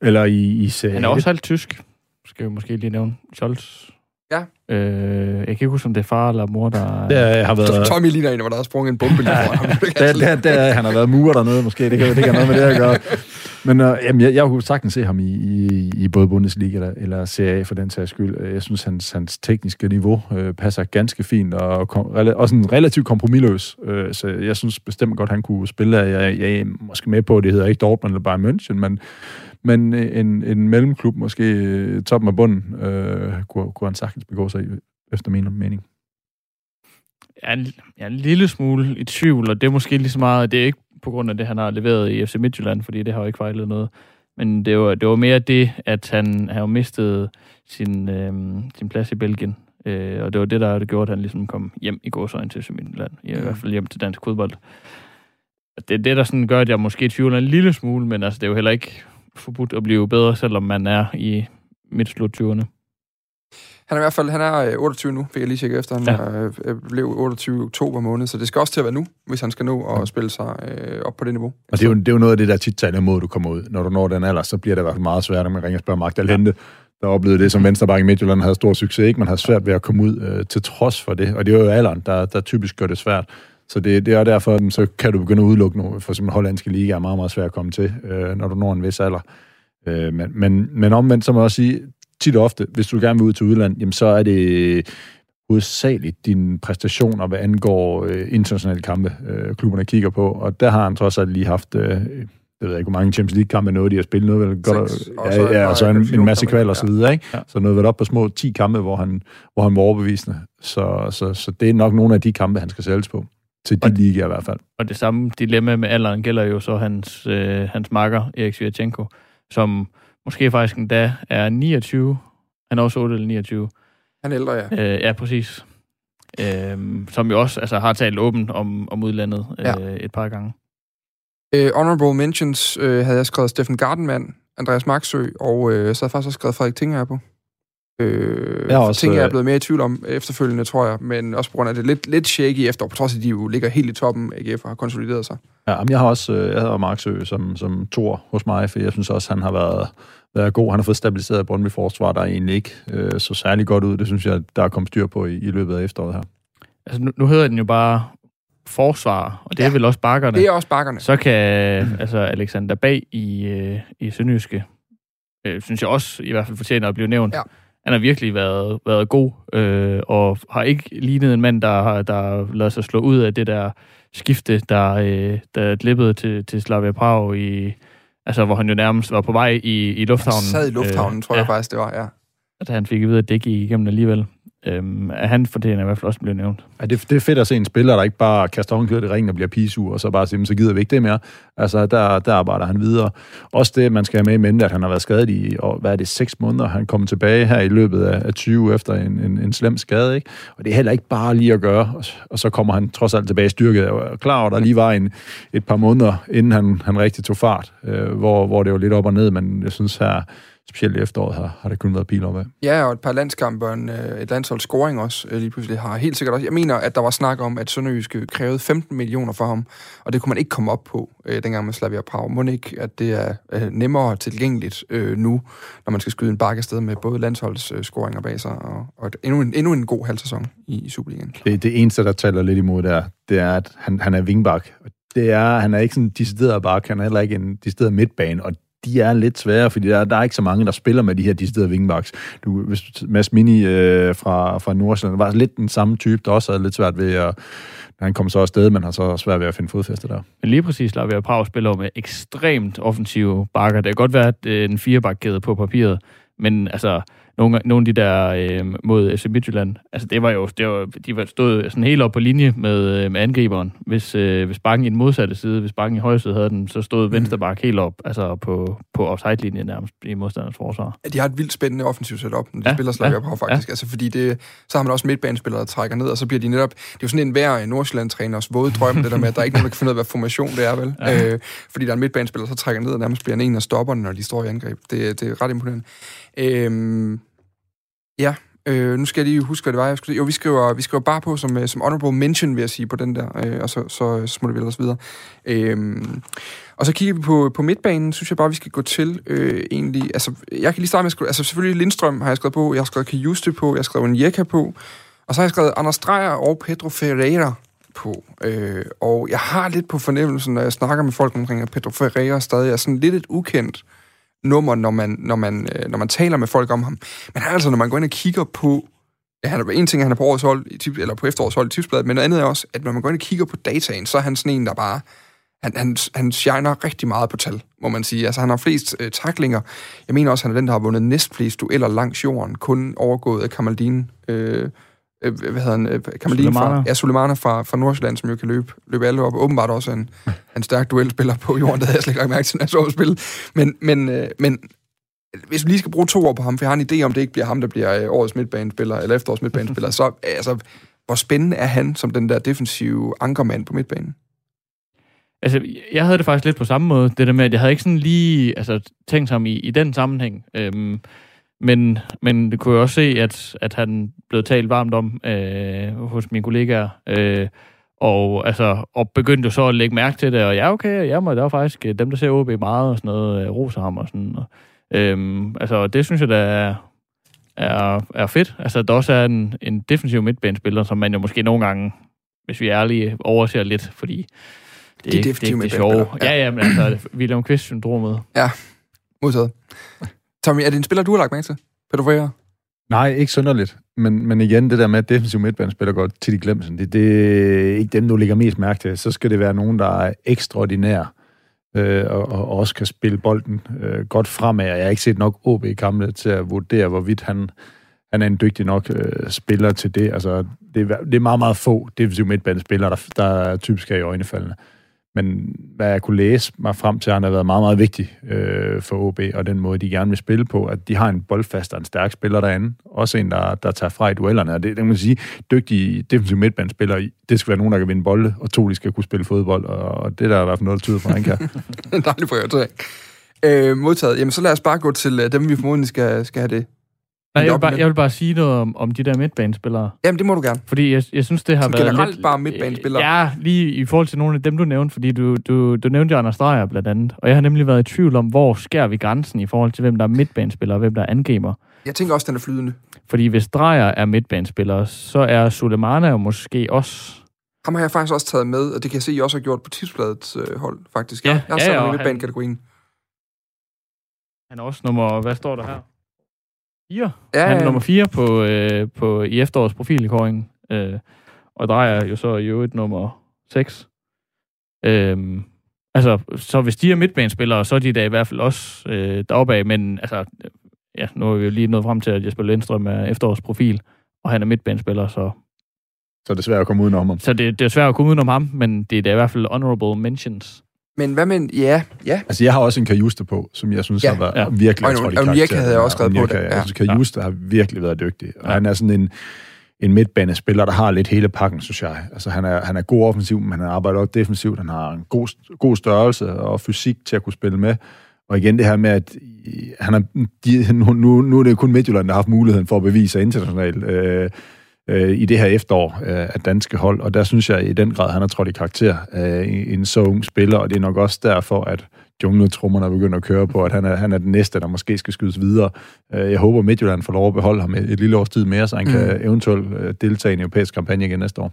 eller i, i Serie Han er også halvt tysk, skal vi måske lige nævne. Scholz. Ja. Øh, jeg kan ikke huske, om det er far eller mor, der... Der har været... Tommy ligner en, hvor der er sprunget en bombe lige foran ham. <laughs> Der, jeg der, der, han har været murer dernede, måske. Det kan, det kan noget med det at gøre. Men øh, jamen, jeg, jeg kunne sagtens se ham i, i, i både Bundesliga eller, eller Serie A for den sags skyld. Jeg synes, hans, hans tekniske niveau øh, passer ganske fint, og kom, rela- også en relativt kompromilløs. Øh, så jeg synes bestemt godt, han kunne spille. Jeg, jeg er måske med på, at det hedder ikke Dortmund eller Bayern München, men, men en, en mellemklub, måske øh, toppen af bunden, øh, kunne, kunne han sagtens begå sig i, efter min mening. Jeg er, en, jeg er en lille smule i tvivl, og det er måske lige så meget, det er ikke på grund af det, han har leveret i FC Midtjylland, fordi det har jo ikke fejlet noget. Men det var, det var mere det, at han har jo mistet sin, øh, sin plads i Belgien. Øh, og det var det, der det gjorde, at han ligesom kom hjem i gåsøjne til FC Midtjylland. I, Mm. I hvert fald hjem til dansk fodbold. Det er det, der sådan gør, at jeg måske tvivler en lille smule, men altså, det er jo heller ikke forbudt at blive bedre, selvom man er i midt 20'erne. Han er i hvert fald han er øh, 28 nu, fik jeg lige tjekke efter. Han Ja. ja. øh, blev 28 i oktober måned, så det skal også til at være nu, hvis han skal nå at Ja. spille sig øh, op på det niveau. Og det er, jo, det er jo noget af det, der tit taler imod, du kommer ud. Når du når den alder, så bliver det i hvert fald meget svært, når man ringer og spørger Magda Lente, der oplevede det, som Venstreback i Midtjylland havde stor succes, ikke? Man har svært ved at komme ud øh, til trods for det. Og det er jo alderen, der, der typisk gør det svært. Så det, det er derfor, så kan du begynde at udelukke nogle, for eksempel hollandske liga er meget, meget svært at komme til, øh, når du når en vis alder. Øh, men, men, men omvendt, så må jeg også sige, tit og ofte, hvis du gerne vil ud til udlandet, jamen så er det hovedsageligt dine præstationer, hvad angår øh, internationale kampe, øh, klubberne kigger på. Og der har han trods alt lige haft, øh, jeg ved ikke, hvor mange Champions League-kampe noget, de har spillet noget, vel, godt, Seks, og ja, ja, og så en, en masse kval og så videre, ikke? Ja. Så noget været op på små 10 kampe, hvor han, hvor han var overbevisende. Så, så, så det er nok nogle af de kampe, han skal sælges på. Til de Og- ligaer i hvert fald. Og det samme dilemma med alderen gælder jo så hans, øh, hans makker, Erik Svirchenko, som måske faktisk endda er 29. Han er også 8 eller 29. Han er ældre, ja. Øh, ja, præcis. Øh, som jo også altså, har talt åbent om, om udlandet øh, Ja. et par gange. Øh, honorable mentions øh, havde jeg skrevet Steffen Gardenman, Andreas Maxø, og øh, så havde jeg faktisk også skrevet Frederik Tinger på. Øh, Jeg har også, Tinger er øh, blevet mere i tvivl om efterfølgende, tror jeg, men også på grund af det lidt, lidt shaky efter, på trods af, at de jo ligger helt i toppen, AGF har konsolideret sig. Ja, men jeg har også øh, jeg havde Marksø som, som tor hos mig, for jeg synes også, han har været, været god. Han har fået stabiliseret Brøndby Forsvar, der egentlig ikke øh, så særlig godt ud. Det synes jeg, der er kommet styr på i, i løbet af efteråret her. Altså, nu, nu hedder den jo bare forsvar, og det ja. er vel også bakkerne. Det er også bakkerne. Så kan altså Alexander Bag i, øh, i Sønderjyske, øh, synes jeg også i hvert fald fortjener at blive nævnt. Ja. Han har virkelig været, været god, øh, og har ikke lignet en mand, der der lader sig slå ud af det der skifte, der, øh, der glippede til, til Slavia Prag, i, altså, hvor han jo nærmest var på vej i, i Han lufthavnen. sad i lufthavnen, øh, tror ja, jeg faktisk, det var, ja. At han fik at vide, at det gik igennem alligevel. Øhm, at han fortjener i hvert fald også at nævnt. Ja, det, det er fedt at se en spiller, der ikke bare kaster håndklædet i ringen og bliver pisur, og så bare siger, så gider vi ikke det mere. Altså, der, der arbejder han videre. Også det, man skal have med i mente, at han har været skadet i, og, hvad er det, seks måneder. Han kommer tilbage her i løbet af, af 20 efter en, en, en slem skade, ikke? Og det er heller ikke bare lige at gøre, og, og så kommer han trods alt tilbage styrket. Jeg er klar over, der lige var en, et par måneder, inden han, han rigtig tog fart, øh, hvor, hvor det var lidt op og ned, men jeg synes her, specielt i efteråret, har, har det kun været pil opad. Ja, og et par landskampe og en, øh, et landshold scoring også øh, lige pludselig har helt sikkert også. Jeg mener, at der var snak om, at Sønderjyske krævede 15 millioner for ham, og det kunne man ikke komme op på, øh, dengang med Slavia Prag. Må ikke, at det er øh, nemmere tilgængeligt øh, nu, når man skal skyde en bakke afsted med både landsholds øh, scoringer bag sig, og, og et, endnu, en, endnu en god halv sæson i, i Superligaen. Det, det eneste, der taler lidt imod der, det er, at han, han er vingbak. det er, han er ikke sådan decideret bare, han er heller ikke en decideret midtbane, og de er lidt svære, fordi der, der er ikke så mange, der spiller med de her deciderede wingbacks. Du, hvis Mads Mini øh, fra, fra Nordsjælland var lidt den samme type, der også havde lidt svært ved at han kom så afsted, men har så svært ved at finde fodfæste der. Men lige præcis Slavia Prag spiller med ekstremt offensive bakker. Det kan godt være, at øh, en firebakkæde på papiret, men altså, nogle, nogle af de der øh, mod FC Midtjylland, altså det var jo, det var, de var stået sådan helt op på linje med, øh, med angriberen. Hvis, øh, hvis bakken i den modsatte side, hvis bakken i højre side havde den, så stod venstre bakke helt op, altså på, på offside-linjen nærmest i modstanders forsvar. Ja, de har et vildt spændende offensivt setup, når de ja, spiller Slavia ja, faktisk. Ja. Altså, fordi det, så har man også midtbanespillere, der trækker ned, og så bliver de netop... Det er jo sådan en hver Nordsjælland-træners våde drøm, det der med, at der er ikke nogen, der kan finde ud af, hvad formation det er, vel? Ja. Øh, fordi der er en midtbanespiller, der trækker ned, og nærmest bliver en af stopperne, når de står i angreb. Det, det er ret imponerende. Øh, Ja, øh, nu skal jeg lige huske, hvad det var. Jeg skulle, jo, vi skriver, vi skriver bare på som, øh, som honorable mention, vil jeg sige, på den der, øh, og så, så, øh, så smutter vi ellers videre. Øh, og så kigger vi på, på midtbanen, synes jeg bare, vi skal gå til øh, egentlig. Altså, jeg kan lige starte med at skrive, altså selvfølgelig Lindstrøm har jeg skrevet på, jeg har skrevet Kajuste på, jeg har skrevet Njeka på, og så har jeg skrevet Anders Dreyer og Pedro Ferreira på. Øh, og jeg har lidt på fornemmelsen, når jeg snakker med folk omkring, at Pedro Ferreira stadig er sådan lidt et ukendt nummer, når man, når man, øh, når man taler med folk om ham. Men altså, når man går ind og kigger på Ja, han er, en ting er, han er på årets hold, i tip, eller på efterårets hold i tipsbladet, men noget andet er også, at når man går ind og kigger på dataen, så er han sådan en, der bare, han, han, han shiner rigtig meget på tal, må man sige. Altså, han har flest øh, taklinger. Jeg mener også, han er den, der har vundet næstflest dueller langs jorden, kun overgået af Kamaldin, øh, øh, hvad hedder han, øh, Kamalin fra, ja, Sulemana fra, fra Nordsjælland, som jo kan løbe, løbe alle op, åbenbart også en, en stærk duelspiller på jorden, det havde jeg slet ikke lagt mærke til, når jeg så spil. Men, men, øh, men hvis vi lige skal bruge to år på ham, for jeg har en idé om, det ikke bliver ham, der bliver øh, årets midtbanespiller, eller efterårets midtbanespiller, så altså, hvor spændende er han som den der defensive ankermand på midtbanen? Altså, jeg havde det faktisk lidt på samme måde, det der med, at jeg havde ikke sådan lige altså, tænkt ham i, i den sammenhæng. Øhm, men, men det kunne jeg også se, at, at han blev talt varmt om øh, hos mine kollegaer. Øh, og, altså, og begyndte så at lægge mærke til det, og ja, okay, ja, må, der var faktisk dem, der ser OB meget og sådan noget, øh, roser ham og sådan. Og, øhm, altså, det synes jeg, der er, er, er fedt. Altså, der også er en, en defensiv midtbanespiller, som man jo måske nogle gange, hvis vi er ærlige, overser lidt, fordi det, det er definitivt det, det, det sjove. Ja, ja, men altså, William Quist-syndromet. Ja, modtaget. Tommy, er det en spiller, du har lagt mærke til? Peter Freire? Nej, ikke synderligt. Men, men igen, det der med, at defensiv midtbanespiller går til de glemte, det, det er ikke dem, du lægger mest mærke til. Så skal det være nogen, der er ekstraordinær øh, og, og også kan spille bolden øh, godt fremad. Jeg har ikke set nok OB i kampene til at vurdere, hvorvidt han, han er en dygtig nok øh, spiller til det. Altså, det, er, det er meget, meget få defensiv midtbanespillere, der, der typisk er i øjnefaldene. Men hvad jeg kunne læse mig frem til, han har været meget, meget vigtig øh, for OB, og den måde, de gerne vil spille på, at de har en boldfast og en stærk spiller derinde. Også en, der, der tager fra i duellerne. Og det, det kan man sige, dygtige defensive midtbandspillere, det skal være nogen, der kan vinde bolde, og to, de skal kunne spille fodbold, og det der er i hvert fald noget, der tyder på, han <laughs> kan. Dejligt prioritering. Øh, modtaget. Jamen, så lad os bare gå til øh, dem, vi formodentlig skal, skal have det Nej, jeg vil, bare, jeg vil bare sige noget om, om de der midtbanespillere. Jamen, det må du gerne. Fordi jeg, jeg synes, det har Som været generelt lidt, bare midtbanespillere? Ja, lige i forhold til nogle af dem, du nævnte. Fordi du, du, du nævnte jo Anders Dreyer blandt andet. Og jeg har nemlig været i tvivl om, hvor skærer vi grænsen i forhold til, hvem der er midtbanespillere og hvem der er angriber. Jeg tænker også, den er flydende. Fordi hvis Dreyer er midtbanespiller, så er Sulemana jo måske også... Ham har jeg faktisk også taget med, og det kan jeg se, I også har gjort på tipsbladets øh, hold, faktisk. Ja, jeg, har ja, ja, i midtbanekategorien. Han, han er også nummer... Hvad står der her? 4. Ja, han er nummer 4 på, øh, på, i efterårets profilkåring. Øh, og drejer jo så i øvrigt nummer 6. Øh, altså, så hvis de er midtbanespillere, så er de da i hvert fald også øh, deroppe af, men altså, ja, nu er vi jo lige nået frem til, at Jesper Lindstrøm er efterårs profil, og han er midtbanespiller, så... Så det er svært at komme udenom ham. Så det, det er svært at komme udenom ham, men det er da i hvert fald honorable mentions. Men hvad med... Ja, ja. Altså, jeg har også en Kajuste på, som jeg synes ja. har været ja. virkelig... Og, og, og Mirka havde jeg også skrevet på det. Ja. Altså, Kajuste ja. har virkelig været dygtig. Og ja. han er sådan en, en midtbanespiller, der har lidt hele pakken, synes jeg. Altså, han er, han er god offensiv, men han arbejder også defensivt. Han har en god, god størrelse og fysik til at kunne spille med. Og igen det her med, at han er, de, nu, nu, nu er det kun Midtjylland, der har haft muligheden for at bevise sig internationalt. Øh, øh, i det her efterår øh, af danske hold, og der synes jeg i den grad, han har trådt i karakter øh, en så ung spiller, og det er nok også derfor, at jungletrummerne er begyndt at køre på, at han er, han er den næste, der måske skal skydes videre. Øh, jeg håber, Midtjylland får lov at beholde ham et, et lille års tid mere, så han mm. kan eventuelt øh, deltage i en europæisk kampagne igen næste år.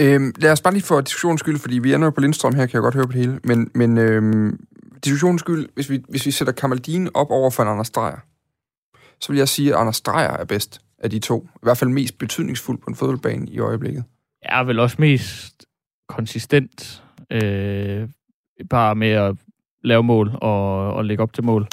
Øhm, lad os bare lige for diskussionens skyld, fordi vi ender jo på Lindstrøm her, kan jeg godt høre på det hele, men, men øhm, diskussionens skyld, hvis vi, hvis vi sætter Kamaldin op over for en Anders Dreyer, så vil jeg sige, at Anders Dreyer er bedst af de to. I hvert fald mest betydningsfuld på en fodboldbane i øjeblikket. er vel også mest konsistent, øh, bare med at lave mål og, og lægge op til mål.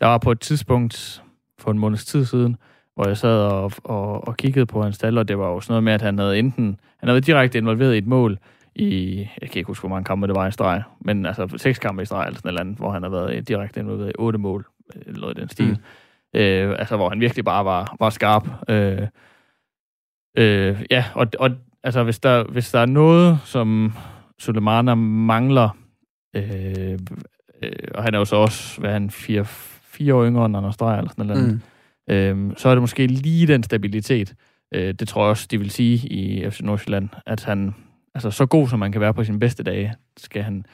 Der var på et tidspunkt for en måneds tid siden, hvor jeg sad og, og, og kiggede på hans tal, og det var jo sådan noget med, at han havde enten han havde været direkte involveret i et mål i, jeg kan ikke huske, hvor mange kampe det var i streg, men altså seks kampe i streg, eller sådan et eller andet, hvor han har været direkte involveret i otte mål, eller noget i den stil. Mm. Øh, altså, hvor han virkelig bare var, var skarp. Øh, øh, ja, og, og altså, hvis der, hvis der er noget, som Sulemana mangler, øh, øh, og han er jo så også, hvad han, fire, fire år yngre end Anders Dreyer, eller sådan noget, mm. øh, så er det måske lige den stabilitet. Øh, det tror jeg også, de vil sige i FC Nordsjælland, at han, altså så god som man kan være på sine bedste dage, skal han,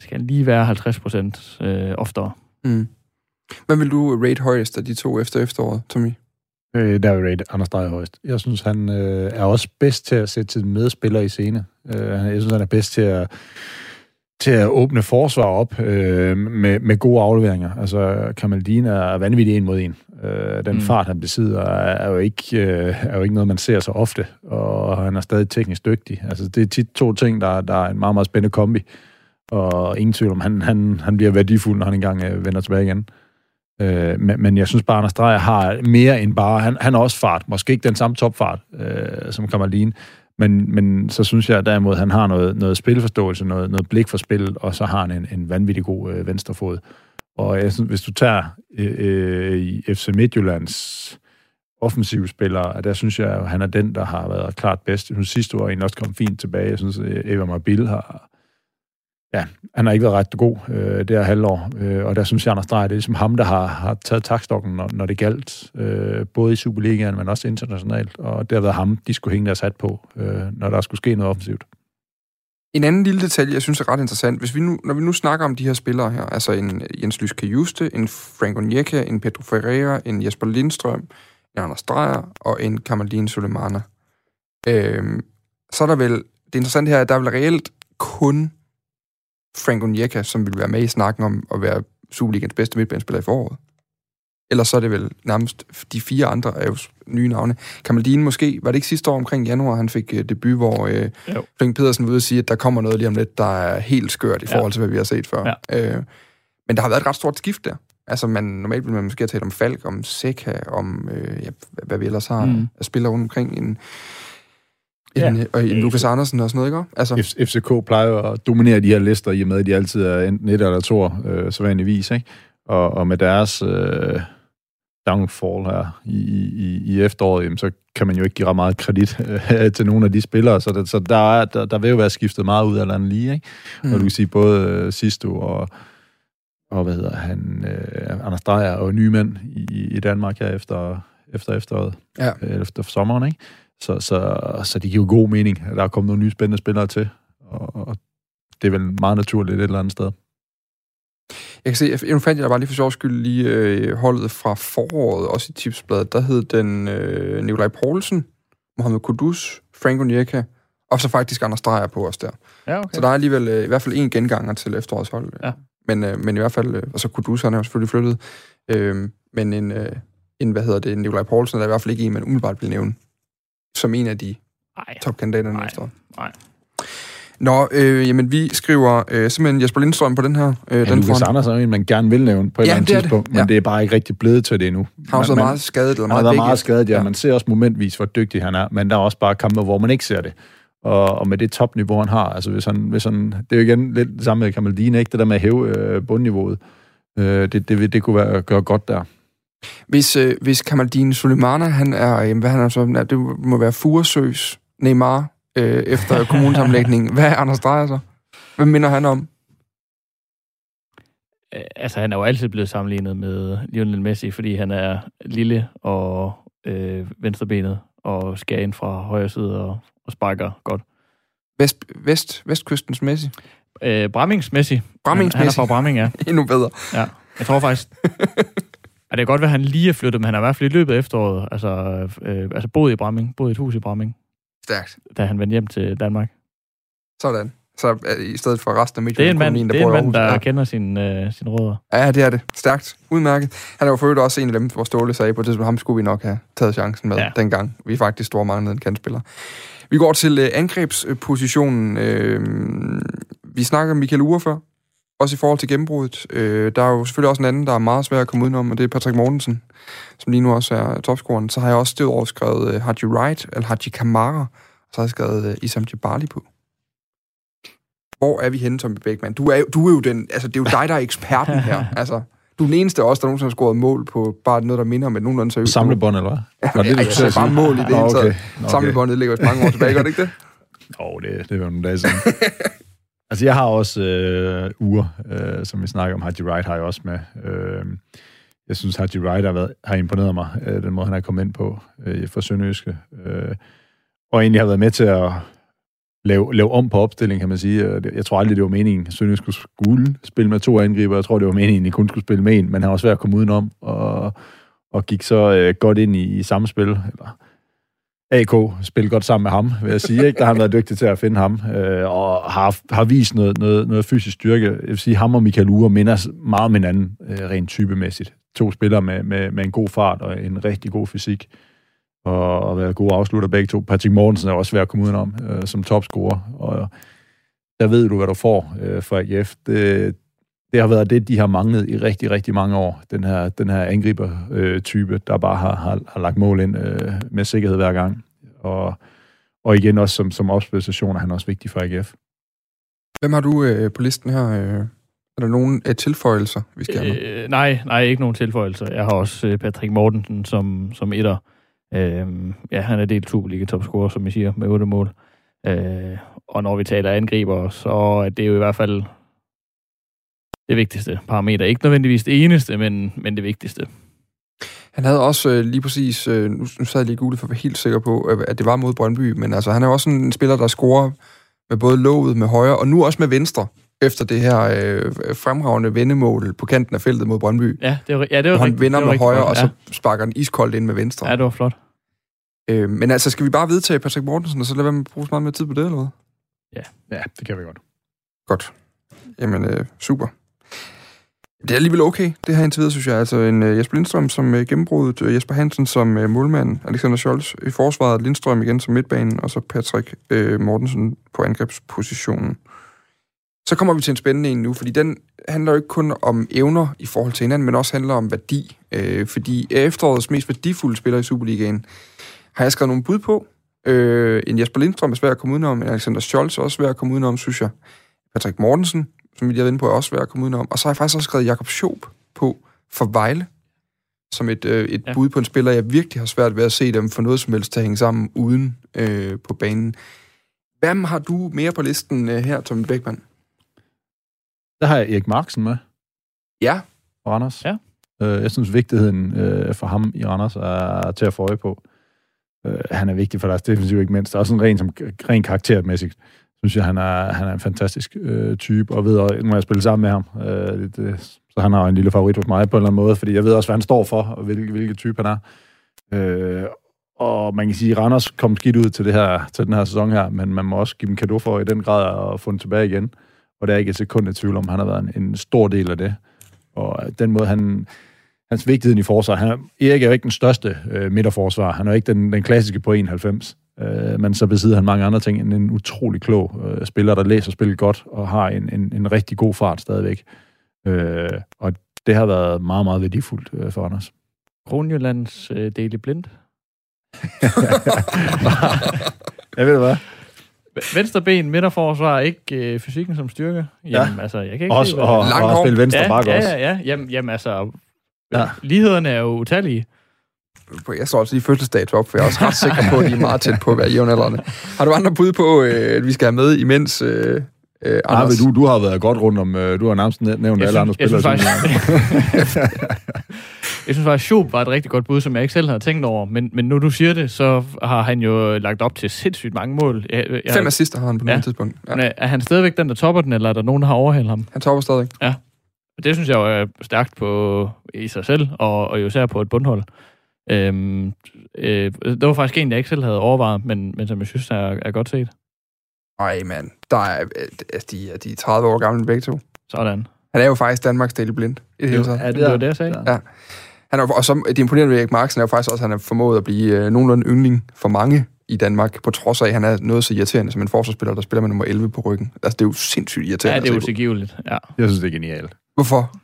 skal han lige være 50 procent øh, oftere. Mm. Hvad vil du rate højest af de to efter efteråret, Tommy? Øh, der vil rate Anders Dreyer højst. Jeg synes, han øh, er også bedst til at sætte sine medspillere i scene. Øh, jeg synes, han er bedst til at, til at åbne forsvar op øh, med, med gode afleveringer. Altså, Kamaldin er vanvittig en mod en. Øh, den mm. fart, han besidder, er, er, jo ikke, øh, er jo ikke noget, man ser så ofte, og han er stadig teknisk dygtig. Altså, det er tit to ting, der, der er en meget, meget spændende kombi, og ingen tvivl om, han, han, han bliver værdifuld, når han engang øh, vender tilbage igen. Øh, Øh, men, men jeg synes bare, Anders Dreyer har mere end bare... Han, han har også fart. Måske ikke den samme topfart øh, som Kamalin. Men, men så synes jeg derimod, at han har noget, noget spilforståelse, noget, noget blik for spillet, og så har han en, en vanvittig god øh, venstrefod. Og jeg synes, hvis du tager øh, øh, i FC Midtjyllands offensive spillere, der synes jeg, at han er den, der har været klart bedst. Jeg synes, sidste år egentlig også kom fint tilbage. Jeg synes, at Eva Marbil har, ja, han har ikke været ret god øh, det her halvår, øh, og der synes jeg, Anders Dreyer, det er ligesom ham, der har, har taget takstokken, når, når det galt, øh, både i Superligaen, men også internationalt, og det har været ham, de skulle hænge deres hat på, øh, når der skulle ske noget offensivt. En anden lille detalje, jeg synes er ret interessant, hvis vi nu, når vi nu snakker om de her spillere her, altså en Jens Lyske Juste, en Frank Onyeka, en Pedro Ferreira, en Jesper Lindstrøm, en Anders Dreyer og en Kamaldin Sulemana, øh, så er der vel, det interessante her er, at der er vel reelt kun Frank Onyeka, som vil være med i snakken om at være Superligans bedste midtbanespiller i foråret. Ellers så er det vel nærmest de fire andre er jo nye navne. Kamaldine måske, var det ikke sidste år omkring januar, han fik uh, debut, hvor uh, Flink Pedersen var ude og sige, at der kommer noget lige om lidt, der er helt skørt i forhold til, hvad vi har set før. Ja. Uh, men der har været et ret stort skift der. Altså, man, normalt vil man måske have talt om Falk, om Seca, om uh, ja, hvad vi ellers har mm. af spillere rundt omkring en Ja. En, og en Lukas Andersen og sådan noget, ikke? Altså. FCK plejer at dominere de her lister, i og med, at de altid er enten et eller to, øh, så vanligvis, ikke? Og, og med deres øh, downfall her i, i, i efteråret, jamen, så kan man jo ikke give ret meget kredit øh, til nogle af de spillere, så, det, så der, er, der, der vil jo være skiftet meget ud af landet lige, ikke? Mm. Og du kan sige, både øh, Sisto og, og hvad hedder han, øh, Anders Dreyer og nye mænd i, i Danmark her efter, efter efteråret, ja. øh, efter sommeren, ikke? Så, så, så det giver jo god mening, at der er kommet nogle nye spændende spillere til, og, og det er vel meget naturligt et eller andet sted. Jeg kan se, jeg, nu fandt jeg bare lige for sjov skyld lige øh, holdet fra foråret, også i tipsbladet. Der hed den øh, Nikolaj Poulsen, Mohamed Kudus, Frank Onyeka, og så faktisk Anders Dreyer på os der. Ja, okay. Så der er alligevel øh, i hvert fald en genganger til efterårets hold. Ja. Men, øh, men i hvert fald, øh, og så Kudus, han er jo selvfølgelig flyttet. Øh, men en, øh, en, hvad hedder det, Nikolaj Poulsen, der er i hvert fald ikke en, man umiddelbart vil nævne som en af de Ej. topkandidaterne næste år. Nej. Nå, øh, jamen vi skriver øh, simpelthen Jesper Lindstrøm på den her. Øh, ja, den Lukas Andersen er en, man gerne vil nævne på et ja, eller andet tidspunkt, det. Ja. men det er bare ikke rigtig blevet til det endnu. Han har også været meget skadet, eller meget Han meget skadet, ja. ja. Man ser også momentvis, hvor dygtig han er, men der er også bare kampe, hvor man ikke ser det. Og, og med det topniveau, han har, altså hvis han, hvis han, det er jo igen lidt det samme med Kamaldine, ikke? Det der med at hæve øh, bundniveauet. Øh, det, det, det kunne være, gøre godt der. Hvis, øh, hvis Kamaldine Sulemana, han er, øh, hvad han er så, det må være Furesøs Neymar øh, efter <laughs> kommunesamlægningen. Hvad er Anders Dreyer så? Hvad minder han om? Altså, han er jo altid blevet sammenlignet med Lionel Messi, fordi han er lille og øh, venstrebenet og skal ind fra højre side og, og sparker godt. Vest, vest, vestkystens Messi? Øh, Brammings Messi. Brammings han? Han er fra Bramming, ja. <laughs> Endnu bedre. Ja, jeg tror faktisk... <laughs> Ja, det kan godt være, at han lige er flyttet, men han har i hvert fald i løbet af efteråret altså, øh, altså boet i Bramming, boet i et hus i Bramming. Stærkt. Da han vendte hjem til Danmark. Sådan. Så øh, i stedet for resten af Det er en mand, midtjylland det er en bor i mand der Aarhus. kender sine, øh, sine rødder. Ja. ja, det er det. Stærkt. Udmærket. Han er jo for øvrigt også en af dem, hvor Ståle sagde på det tidspunkt, ham skulle vi nok have taget chancen med ja. Ja. dengang. Vi faktisk store manglede en kantspiller. Vi går til øh, angrebspositionen. Øh, vi snakker om Michael Ure før. Også i forhold til gennembruddet. Øh, der er jo selvfølgelig også en anden, der er meget svær at komme udenom, og det er Patrick Mortensen, som lige nu også er topscoren. Så har jeg også derudover skrevet øh, Haji Wright, eller Haji Kamara, og så har jeg skrevet øh, Isam Jabali på. Hvor er vi henne, Tommy Beckmann? Du er, jo- du er jo den, altså det er jo dig, der er eksperten her. <laughs> Altså, du er den eneste af os, der nogensinde har scoret mål på bare noget, der minder om et nogenlunde seriøst. Samlebånd, eller hvad? Ja, Var det du sagde bare mål i det hele taget. okay. Okay. Samlebåndet ligger jo mange år tilbage, gør det ikke det? Åh, oh, det, det var nogle dage siden. <laughs> altså, jeg har også øh, uger, øh, som vi snakker om. Haji Wright har jeg også med. Øh, jeg synes, Haji Wright har, været, har imponeret mig, øh, den måde, han er kommet ind på øh, for Sønderjyske. Øh, og egentlig har været med til at lave, lave om på opstillingen, kan man sige. Øh, jeg tror aldrig, det var meningen, at Sønderjyske skulle spille med to angriber. Jeg tror, det var meningen, at de kun skulle spille med en, men han har også været at komme udenom, og, og gik så øh, godt ind i, i samspil, eller AK spille godt sammen med ham, vil jeg sige. Ikke? Der har han været dygtig til at finde ham, øh, og har, har vist noget, noget, noget fysisk styrke. Jeg vil sige, ham og Michael Ure minder meget om hinanden, øh, rent typemæssigt. To spillere med, med, med en god fart og en rigtig god fysik, og, og været gode afslutter begge to. Patrick Mortensen er også værd at komme udenom øh, som topscorer, og der ved du, hvad du får øh, fra AGF. Det, det har været det, de har manglet i rigtig, rigtig mange år. Den her, den her angriber-type, der bare har, har, har lagt mål ind øh, med sikkerhed hver gang. Og, og igen også som, som opspilstation er han også vigtig for AGF. Hvem har du øh, på listen her? Øh? Er der nogen øh, tilføjelser, vi skal have med? Øh, nej, nej, ikke nogen tilføjelser. Jeg har også øh, Patrick Mortensen som, som etter. Øh, ja, han er delt Superliga-topscorer, som I siger, med 8 mål. Øh, og når vi taler angriber, så er det jo i hvert fald det vigtigste parameter. Ikke nødvendigvis det eneste, men, men det vigtigste. Han havde også øh, lige præcis, øh, nu, nu sad jeg lige googlet for at være helt sikker på, øh, at det var mod Brøndby, men altså, han er også sådan en spiller, der scorer med både låget med højre, og nu også med venstre, efter det her øh, fremragende vendemål på kanten af feltet mod Brøndby. Ja, det var, ja, det var han rigtigt- vender det var med rigtig højre, godt. og så sparker den iskoldt ind med venstre. Ja, ja, det var flot. Øh, men altså, skal vi bare vedtage Patrick Mortensen, og så lade være med at bruge så meget mere tid på det, eller hvad? Ja, det kan vi godt. Godt. Jamen, øh, super. Det er alligevel okay, det her indtil videre, synes jeg. Altså en uh, Jesper Lindstrøm som uh, gennembruddet, uh, Jesper Hansen som uh, målmand, Alexander Scholz i forsvaret, Lindstrøm igen som midtbanen, og så Patrick uh, Mortensen på angrebspositionen. Så kommer vi til en spændende en nu, fordi den handler jo ikke kun om evner i forhold til hinanden, men også handler om værdi. Øh, fordi efterårets mest værdifulde spiller i Superligaen har jeg skrevet nogle bud på. Øh, en Jesper Lindstrøm er svær at komme udenom, en Alexander Scholz er også svær at komme udenom, synes jeg. Patrick Mortensen, som vi lige har været på, er også svær at komme udenom. Og så har jeg faktisk også skrevet Jakob Schoop på for Vejle, som et, øh, et ja. Bud på en spiller, jeg virkelig har svært ved at se dem få noget som helst til at hænge sammen uden øh, på banen. Hvem har du mere på listen øh, her, Tommy Beckmann? Der har jeg Erik Marksen med Ja, fra Randers. Ja. Øh, jeg synes, vigtigheden øh, for ham i Randers er til at få øje på. Øh, han er vigtig for deres defensiv, ikke mindst. Også en ren, som, ren karaktermæssigt, synes jeg, han er, han er en fantastisk øh, type, og ved, og nu har jeg spillet sammen med ham, øh, det, det, øh, så han har en lille favorit hos mig på en eller anden måde, fordi jeg ved også, hvad han står for, og hvilken, hvilke type han er. Øh, og man kan sige, at Randers kom skidt ud til, det her, til den her sæson her, men man må også give dem kado for i den grad at få den tilbage igen. Og der er ikke et sekund i tvivl om, han har været en, en stor del af det. Og den måde, han, hans vigtighed i forsvar. Han er, Erik er jo ikke den største øh, midterforsvar. Han er jo ikke den, den klassiske på 91. Øh, men så besidder han mange andre ting end en utrolig klog øh, spiller, der læser spillet godt og har en, en, en rigtig god fart stadigvæk. Øh, og det har været meget, meget værdifuldt øh, for Anders. Kronjyllands øh, del i blind. <laughs> Jeg ved hvad. Venstre ben, midterforsvar, ikke øh, fysikken som styrke. Jamen, ja. altså, jeg kan ikke Også, se, hvad- og, og hår. spille venstre ja, bak ja, også. ja, ja. Jamen, jamen altså, ja. lighederne er jo utallige. Jeg står også lige fødselsdato op, for jeg er også ret sikker på, at de er meget tæt på at være jævnaldrende. Har du andre bud på, øh, at vi skal have med imens... Øh, øh, Nej, men du, du har været godt rundt om, øh, du har nærmest næ- nævnt Jeg alle andre synes- jeg spillere. synes som- <laughs> <laughs> Jeg synes faktisk, Schoop var et rigtig godt bud, som jeg ikke selv havde tænkt over. Men, men nu du siger det, så har han jo lagt op til sindssygt mange mål. Jeg, jeg, Fem assister har han på Ja. noget tidspunkt. Ja. Men er- er han stadigvæk den, der topper den, eller er der nogen, der har overhældt ham? Han topper stadig. Og Det synes jeg jo er stærkt på, i sig selv, og, og jo især på et bundhold. Øhm, øh, det var faktisk en, jeg ikke selv havde overvejet, men, men som jeg synes er, er godt set. Ej, mand. Der er, øh, altså, de, er, de er 30 år gamle begge to. Sådan. Han er jo faktisk Danmarks Daily Blind. I det hele taget. er Det var det, jeg sagde. Ja. Ja. Han er, og så det imponerende ved Erik Marksen er jo faktisk også, at han har formået at blive øh, nogenlunde yndling for mange i Danmark, på trods af, at han er noget så irriterende som en forsvarsspiller, der spiller med nummer 11 på ryggen. Altså, det er jo sindssygt irriterende. Ja, det er utilgiveligt. Ja. Jeg synes, det er genialt. Hvorfor?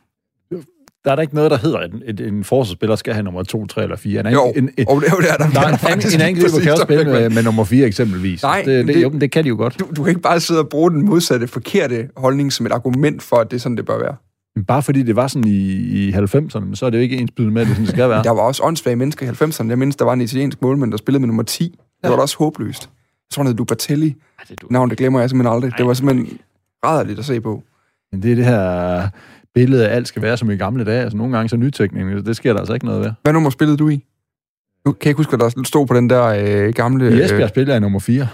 Der er der ikke noget, der hedder, at en, en, forsvarsspiller skal have nummer 2, 3 eller 4. En, Jo, en, en, og det er jo der, der der er en, faktisk en, præcis, kan også der spille med, med nummer 4 eksempelvis. Nej, det, det, det- jo, men det kan de jo godt. Du, du kan ikke bare sidde og bruge den modsatte, forkerte holdning som et argument for, at det er sådan, det bør være. Men bare fordi det var sådan i, i 90'erne, så er det jo ikke ens med, at det sådan, det skal være. <laughs> Der var også åndssvage mennesker i 90'erne. Jeg mindes, der var en italiensk målmand, der spillede med nummer 10. Det var da også håbløst. Jeg tror, han hed Lubatelli. Ej. Navn, det glemmer jeg simpelthen aldrig. Det var simpelthen rædderligt at se på. Men det er det her billede af, alt skal være som i gamle dage. Altså nogle gange så nytækning, det sker der altså ikke noget ved. Hvad nummer spillede du i? Nu kan jeg ikke huske, hvad der stod på den der øh, gamle... I Esbjerg spiller jeg nummer 4.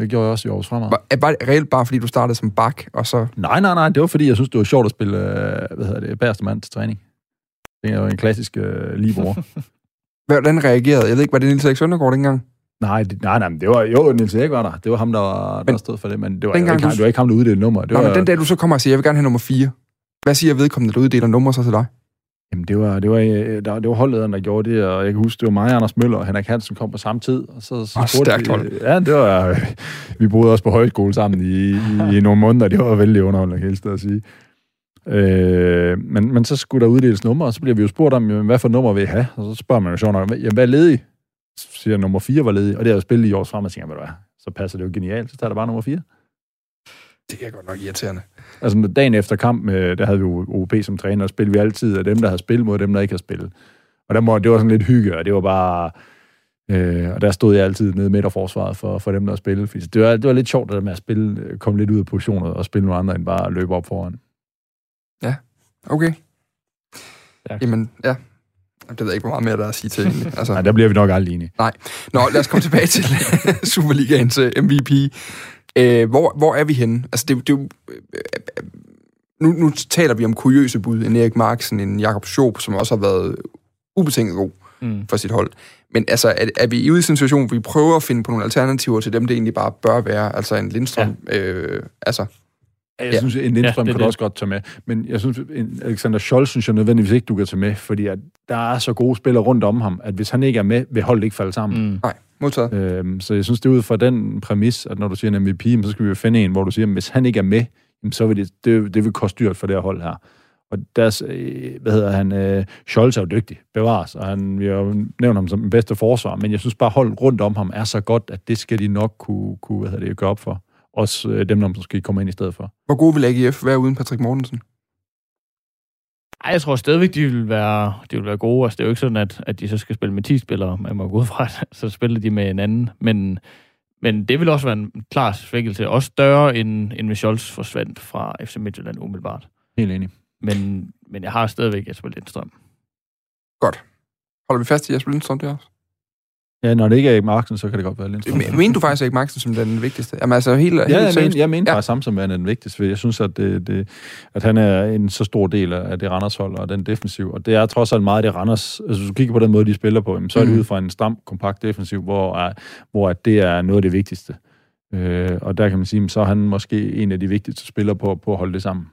Det gjorde jeg også i Aarhus Fremad. Var, er bare reelt bare, fordi du startede som bak, og så... Nej, nej, nej. Det var fordi, jeg synes, det var sjovt at spille, øh, hvad hedder det, bagerste mand til træning. Det er jo en klassisk øh, libor. <laughs> Hvordan reagerede? Jeg ved ikke, var det Niels Erik Søndergaard dengang? nej, det, nej, nej, det var jo, Niels Erik var der. Det var ham, der, var, der Men- stod for det, men det var, ikke, du- det var ikke ham, der uddelte nummer. Det Det var, var, men den dag, du så kommer og siger, jeg vil gerne have nummer 4. Hvad siger vedkommende, der uddeler nummer så til dig? Jamen, det var, det var, øh, der, det var holdlederen, der gjorde det, og jeg kan huske, det var mig, Anders Møller og Henrik Hansen kom på samme tid. Og så, så spurgte stærkt vi- hold. Ja, det var, øh, vi boede også på højskole sammen i, i, i nogle måneder. Det var vældig underholdende, kan jeg at sige. Øh, men, men så skulle der uddeles nummer, og så bliver vi jo spurgt om, jamen, hvad for nummer vil I have? Og så spørger man jo sjovt nok, jamen, hvad er ledig? Så siger jeg, nummer 4 var ledig, og det er jo spillet i års frem, og tænker, jeg, hvad så passer det jo genialt, så tager der bare nummer 4. Det er godt nok irriterende. Altså dagen efter kamp, øh, der havde vi OB som træner, og spillede vi altid af dem, der havde spillet mod dem, der ikke havde spillet. Og der må, det var sådan lidt hygge, og det var bare... Øh, og der stod jeg altid nede midt af forsvaret for, for dem, der spillede. Fordi det var, det var lidt sjovt, det der med at spille, øh, komme lidt ud af positioner og spille nogle andre, end bare at løbe op foran. Okay. Stærkt. Jamen, ja. Det ved jeg ikke, hvor meget mere der er at sige til. egentlig. <laughs> Altså, Nej, der bliver vi nok aldrig enige. Nå, lad os komme tilbage til <laughs> Superligaens øh, MVP. Øh, hvor, hvor er vi henne? Altså, det, det, jo, øh, øh, nu, nu taler vi om kuriøse bud. En Erik Marksen, en Jakob Schoop, som også har været ubetinget god Mm. for sit hold. Men altså, er, er vi ude i en situation, hvor vi prøver at finde på nogle alternativer til dem, det egentlig bare bør være? Altså en Lindstrøm, ja. øh, altså... Jeg Ja. synes, en Lindstrøm Ja, det kan du det. også godt tage med. Men jeg synes, en Alexander Scholz synes jeg nødvendigvis ikke, du kan tage med, fordi at der er så gode spillere rundt om ham, at hvis han ikke er med, vil holdet ikke falde sammen. Mm. Nej, modtaget. Øhm, så jeg synes, det er ud fra den præmis, at når du siger en MVP, så skal vi jo finde en, hvor du siger, at hvis han ikke er med, så vil det, det, det vil koste dyrt for det her hold her. Og deres, øh, hvad hedder han, øh, Scholz er jo dygtig, bevares, og han, vi har jo nævnt ham som den bedste forsvar, men jeg synes bare, hold rundt om ham er så godt, at det skal de nok kunne, kunne hvad hedder det, gøre op for. Også øh, dem, der måske kommer ind i stedet for. Hvor god vil AGF være uden Patrick Mortensen? Ej, jeg tror stadigvæk, de vil være, de vil være gode. Altså, det er jo ikke sådan, at, at de så skal spille med 10 spillere. Man må gå ud fra, <laughs> så spiller de med en anden. Men, men det vil også være en klar svækkelse. Også større, end, end hvis Scholz forsvandt fra FC Midtjylland umiddelbart. Helt enig. Men, men jeg har stadigvæk Jesper Lindstrøm. Holder vi fast i Jesper Lindstrøm der også? Ja, når det ikke er Erik Marksen, så kan det godt være Lindstrøm. Men- Mener du faktisk Erik Marksen som den vigtigste? Jamen altså, helt, Ja, helt jeg, men, jeg mener Ja. faktisk samme som værende den vigtigste, for jeg synes, at, det, det, at han er en så stor del af det Randers-hold og den defensiv, og det er trods alt meget det Randers, altså hvis du kigger på den måde, de spiller på, jamen, så er det Mhm. ud fra en stram, kompakt defensiv, hvor, er, hvor at det er noget af det vigtigste. Øh, og der kan man sige, at så er han måske en af de vigtigste spillere på, på at holde det sammen.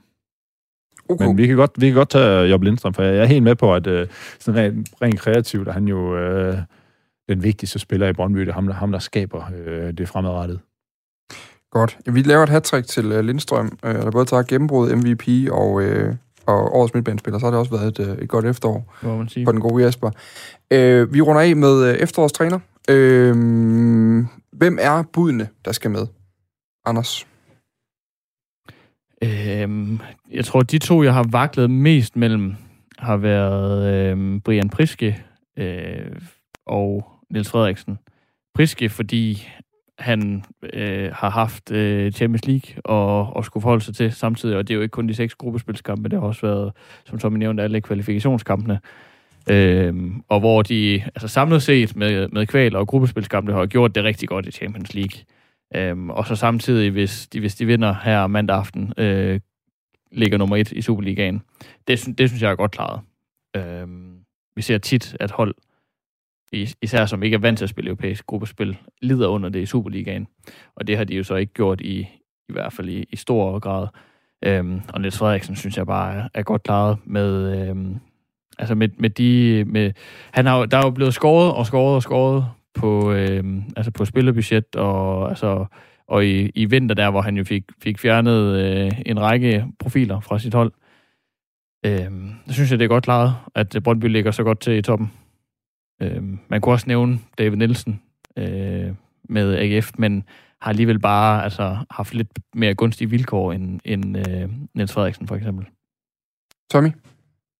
Okay. Men vi kan godt, vi kan godt tage Job Lindstrøm, for jeg er helt med på, at øh, sådan rent, rent kreativt er han jo øh, den vigtigste spiller i Brøndby. Det er ham, der, ham, der skaber øh, det fremadrettet. Godt. Vi laver et hat til uh, Lindstrøm, uh, der både tager gennembrud, MVP og, uh, og årets midtbanespiller. Så har det også været et, uh, et godt efterår Må man sige. for den gode Jesper. Uh, vi runder af med uh, efterårets træner. Uh, hvem er budene, der skal med? Anders. Øhm, jeg tror, de to, jeg har vaklet mest mellem, har været øhm, Brian Priske øh, og Niels Frederiksen. Priske, fordi han øh, har haft øh, Champions League og, og skulle forholde sig til samtidig, og det er jo ikke kun de seks gruppespilskampe, det har også været, som Tommy nævnte, alle kvalifikationskampene. Øhm, og hvor de altså samlet set med, med kval og gruppespilskampene har gjort det rigtig godt i Champions League. Øhm, og så samtidig, hvis de, hvis de vinder her mandag aften, øh, ligger nummer et i Superligaen. Det, det synes jeg er godt klaret. Øhm, vi ser tit, at hold især som ikke er vant til at spille europæisk gruppespil, lider under det i Superligaen. Og det har de jo så ikke gjort i, i hvert fald i, i stor grad. Øhm, og Niels Frederiksen synes jeg bare er, er godt klaret med, øhm, altså med, med de... Med, han har, der er jo blevet skåret og skåret og skåret på, øhm, altså på spillerbudget og, altså, og i, i vinter der, hvor han jo fik, fik fjernet øh, en række profiler fra sit hold. Øhm, synes jeg, det er godt klaret, at Brøndby ligger så godt til i toppen. Øhm, man kunne også nævne David Nielsen øh, med AGF, men har alligevel bare altså, haft lidt mere gunstige vilkår end, end øh, Niels Frederiksen for eksempel. Tommy?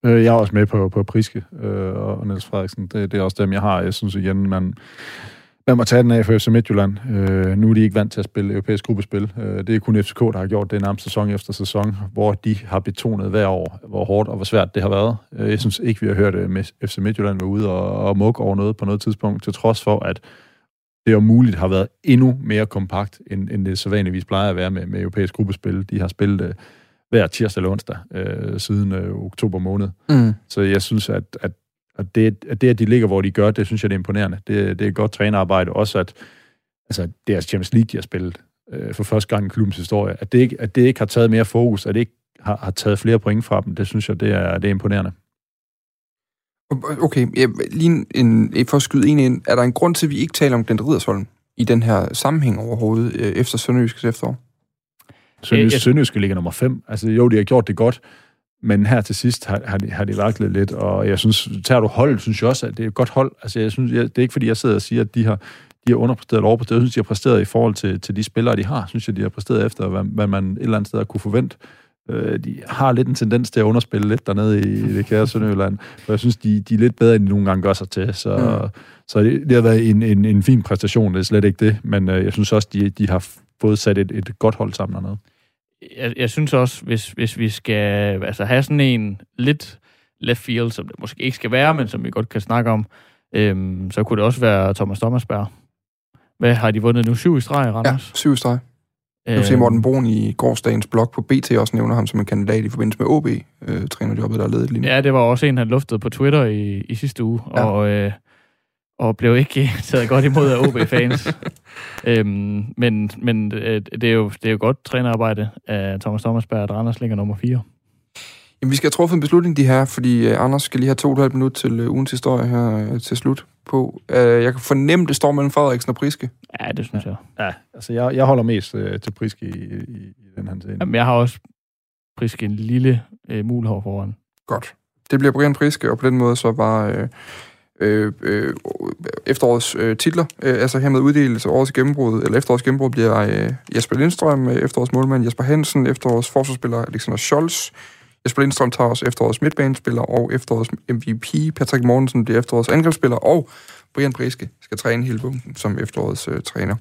Øh, jeg er også med på, på Priske øh, og Niels Frederiksen. Det, det er også dem, jeg har. Jeg synes igen, man, man må tage den af for FC Midtjylland. Øh, nu er de ikke vant til at spille europæisk gruppespil. Øh, det er kun FCK, der har gjort det nærmest sæson efter sæson, hvor de har betonet hver år, hvor hårdt og hvor svært det har været. Øh, jeg synes ikke, vi har hørt med FC Midtjylland være ude og, og mukke over noget på noget tidspunkt, til trods for, at det om muligt har været endnu mere kompakt, end, end det så vanligvis plejer at være med, med europæisk gruppespil. De har spillet øh, hver tirsdag eller onsdag øh, siden øh, oktober måned. Mm. Så jeg synes, at, at, at, det, at det, at de ligger, hvor de gør, det synes jeg, det er imponerende. Det, det er et godt trænerarbejde. Også at altså, det er Champions League, de har spillet øh, for første gang i klubbens historie. At det, ikke, at det ikke har taget mere fokus, at det ikke har, har taget flere point fra dem, det synes jeg, det er, det er imponerende. Okay, ja, lige en, for at skyde en ind. Er der en grund til, at vi ikke taler om Glenn Ridersholm i den her sammenhæng overhovedet, øh, efter Sønderjyskets efterår? Sønderjysk, Sønderjyske ligger nummer 5. Altså jo, de har gjort det godt, men her til sidst har, har, de, har de vaklet lidt, og jeg synes, tager du hold, synes jeg også, at det er et godt hold. Altså jeg synes, jeg, det er ikke fordi, jeg sidder og siger, at de har, de har underpræsteret eller overpræsteret. Jeg synes, de har præsteret i forhold til, til de spillere, de har. Jeg synes, at de har præsteret efter, hvad, hvad man et eller andet sted kunne forvente. Øh, de har lidt en tendens til at underspille lidt dernede i det kære Sønderjylland, og jeg synes, de, de er lidt bedre, end de nogle gange gør sig til. Så, mm. så det, det har været en, en, en fin præstation, det er slet ikke det, men øh, jeg synes også, de, de har fået sat et, et godt hold sammen dernede. Jeg, jeg synes også, hvis, hvis vi skal altså, have sådan en lidt left field, som det måske ikke skal være, men som vi godt kan snakke om, øhm, så kunne det også være Thomas Thomasberg. Hvad har de vundet nu? Syv i streg, Randers? Ja, syv i streg. Jeg vil se, Morten Brun i gårdsdagens blog på BT også nævner ham som en kandidat i forbindelse med OB, øh, trænerjobbet, der er ledet lige nu. Ja, det var også en, han luftede på Twitter i, i sidste uge, ja. og, øh, og blev ikke <laughs> taget godt imod af OB-fans. <laughs> øhm, men men øh, det, er jo, det er jo godt trænerarbejde af Thomas Thomasberg, at Randers ligger nummer 4. Jamen, vi skal have truffet en beslutning, de her, fordi uh, Anders skal lige have to og et halvt minut til uh, ugens historie her uh, til slut på. Uh, jeg kan fornemme, det står mellem Frederiksen og Priske. Ja, det synes jeg. Ja, altså jeg, jeg holder mest uh, til Priske i, i, i den her scene. Jamen, jeg har også Priske en lille uh, mulhår foran. Godt. Det bliver Brian Priske, og på den måde så var uh, øh, øh, efterårets øh, titler, øh, altså hermed uddelelse årets gennembrud, eller efterårets gennembrud bliver øh, Jesper Lindstrøm, øh, efterårets målmand Jesper Hansen, efterårets forsvarsspiller Alexander Scholz, Jesper Lindstrøm tager også efterårets midtbanespiller og efterårets MVP. Patrick Mortensen bliver efterårets angrebsspiller, og Brian Priske skal træne hele bunken som efterårets øh, træner.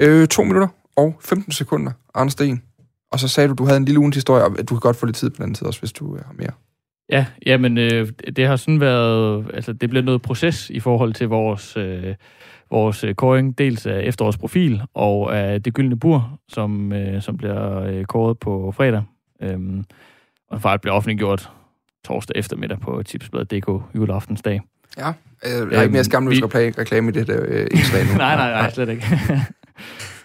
Øh, to minutter og 15 sekunder, Arne Sten. Og så sagde du, du havde en lille ugens historie, og du kan godt få lidt tid på den tid også, hvis du øh, har mere. Ja, jamen, øh, det har sådan været, altså det blev noget proces i forhold til vores, øh, vores øh, kåring, dels af efterårs profil og af det gyldne bur, som, øh, som bliver øh, kåret på fredag. Øhm, og faktisk blev offentliggjort torsdag eftermiddag på tipsbladet.dk juleaftensdag. Ja, øh, jeg er ikke mere øhm, skamløs vi... reklame i det der øh, indslag nu. <laughs> nej, nej, nej, slet ikke.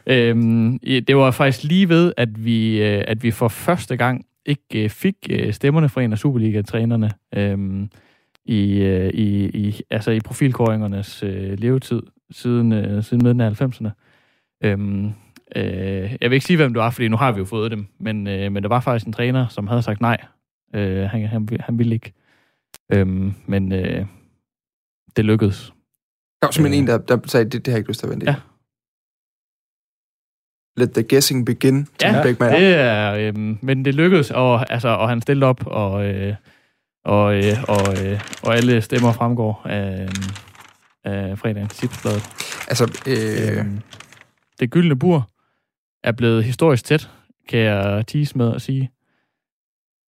<laughs> øhm, det var faktisk lige ved, at vi, øh, at vi for første gang ikke øh, fik øh, stemmerne fra en af Superliga-trænerne øhm, i, øh, i, i, altså i profilkåringernes øh, levetid siden, øh, siden midten af 90'erne. Øhm, Øh, jeg vil ikke sige, hvem det var, fordi nu har vi jo fået dem, men, øh, men der var faktisk en træner, som havde sagt nej. Øh, han, han, han ville ikke. Øh, men øh, det lykkedes. Der var simpelthen øh, en, der, der sagde, det, det har jeg ikke lyst til at vente Ja. Let the guessing begin. Ja, Beckman. det er, øh, men det lykkedes, og, altså, og han stillede op, og, øh, og, øh, og, øh, og alle stemmer fremgår af, af fredagens tipsblad. Altså, øh... øh, det gyldne bur er blevet historisk tæt, kan jeg tease med at sige.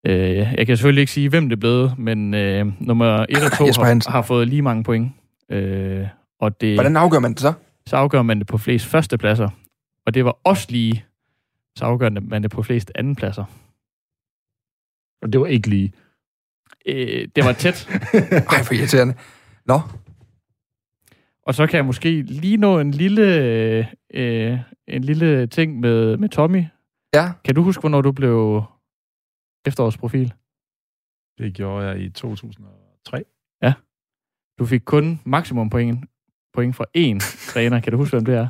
Øh, jeg kan selvfølgelig ikke sige, hvem det blevet, men øh, nummer 1 og 2 har, har fået lige mange point. Øh, og det, Hvordan afgør man det så? Så afgør man det på flest førstepladser. Og det var også lige, så afgør man det på flest andenpladser. Og det var ikke lige? Øh, det var tæt. <laughs> Ej, for irriterende. Nå. Og så kan jeg måske lige nå en lille, øh, en lille ting med, med Tommy. Ja. Kan du huske, hvornår du blev efterårsprofil? Det gjorde jeg i 2003. Du fik kun maksimum point, point fra én træner. Kan du huske, hvem det er?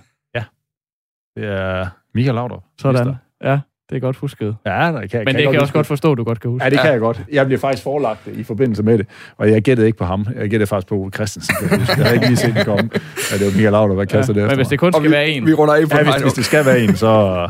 Det er Michael Laudrup. Sådan. Ja, det er godt husket. Ja, det kan, Men kan det kan jeg huske også godt forstå, at du godt kan huske. Ja, det kan Ja. jeg godt. Jeg blev faktisk forelagt det i forbindelse med det, og jeg gættede ikke på ham. Jeg gættede faktisk på Ole Christensen. Jeg, huske. jeg havde ikke lige set den komme. Ja, det var Michael Laudrup, der kastede det Men efter hvis det mig. kun skal vi, være en, vi runder af på Ja, ja, hvis, hvis det skal være en, så...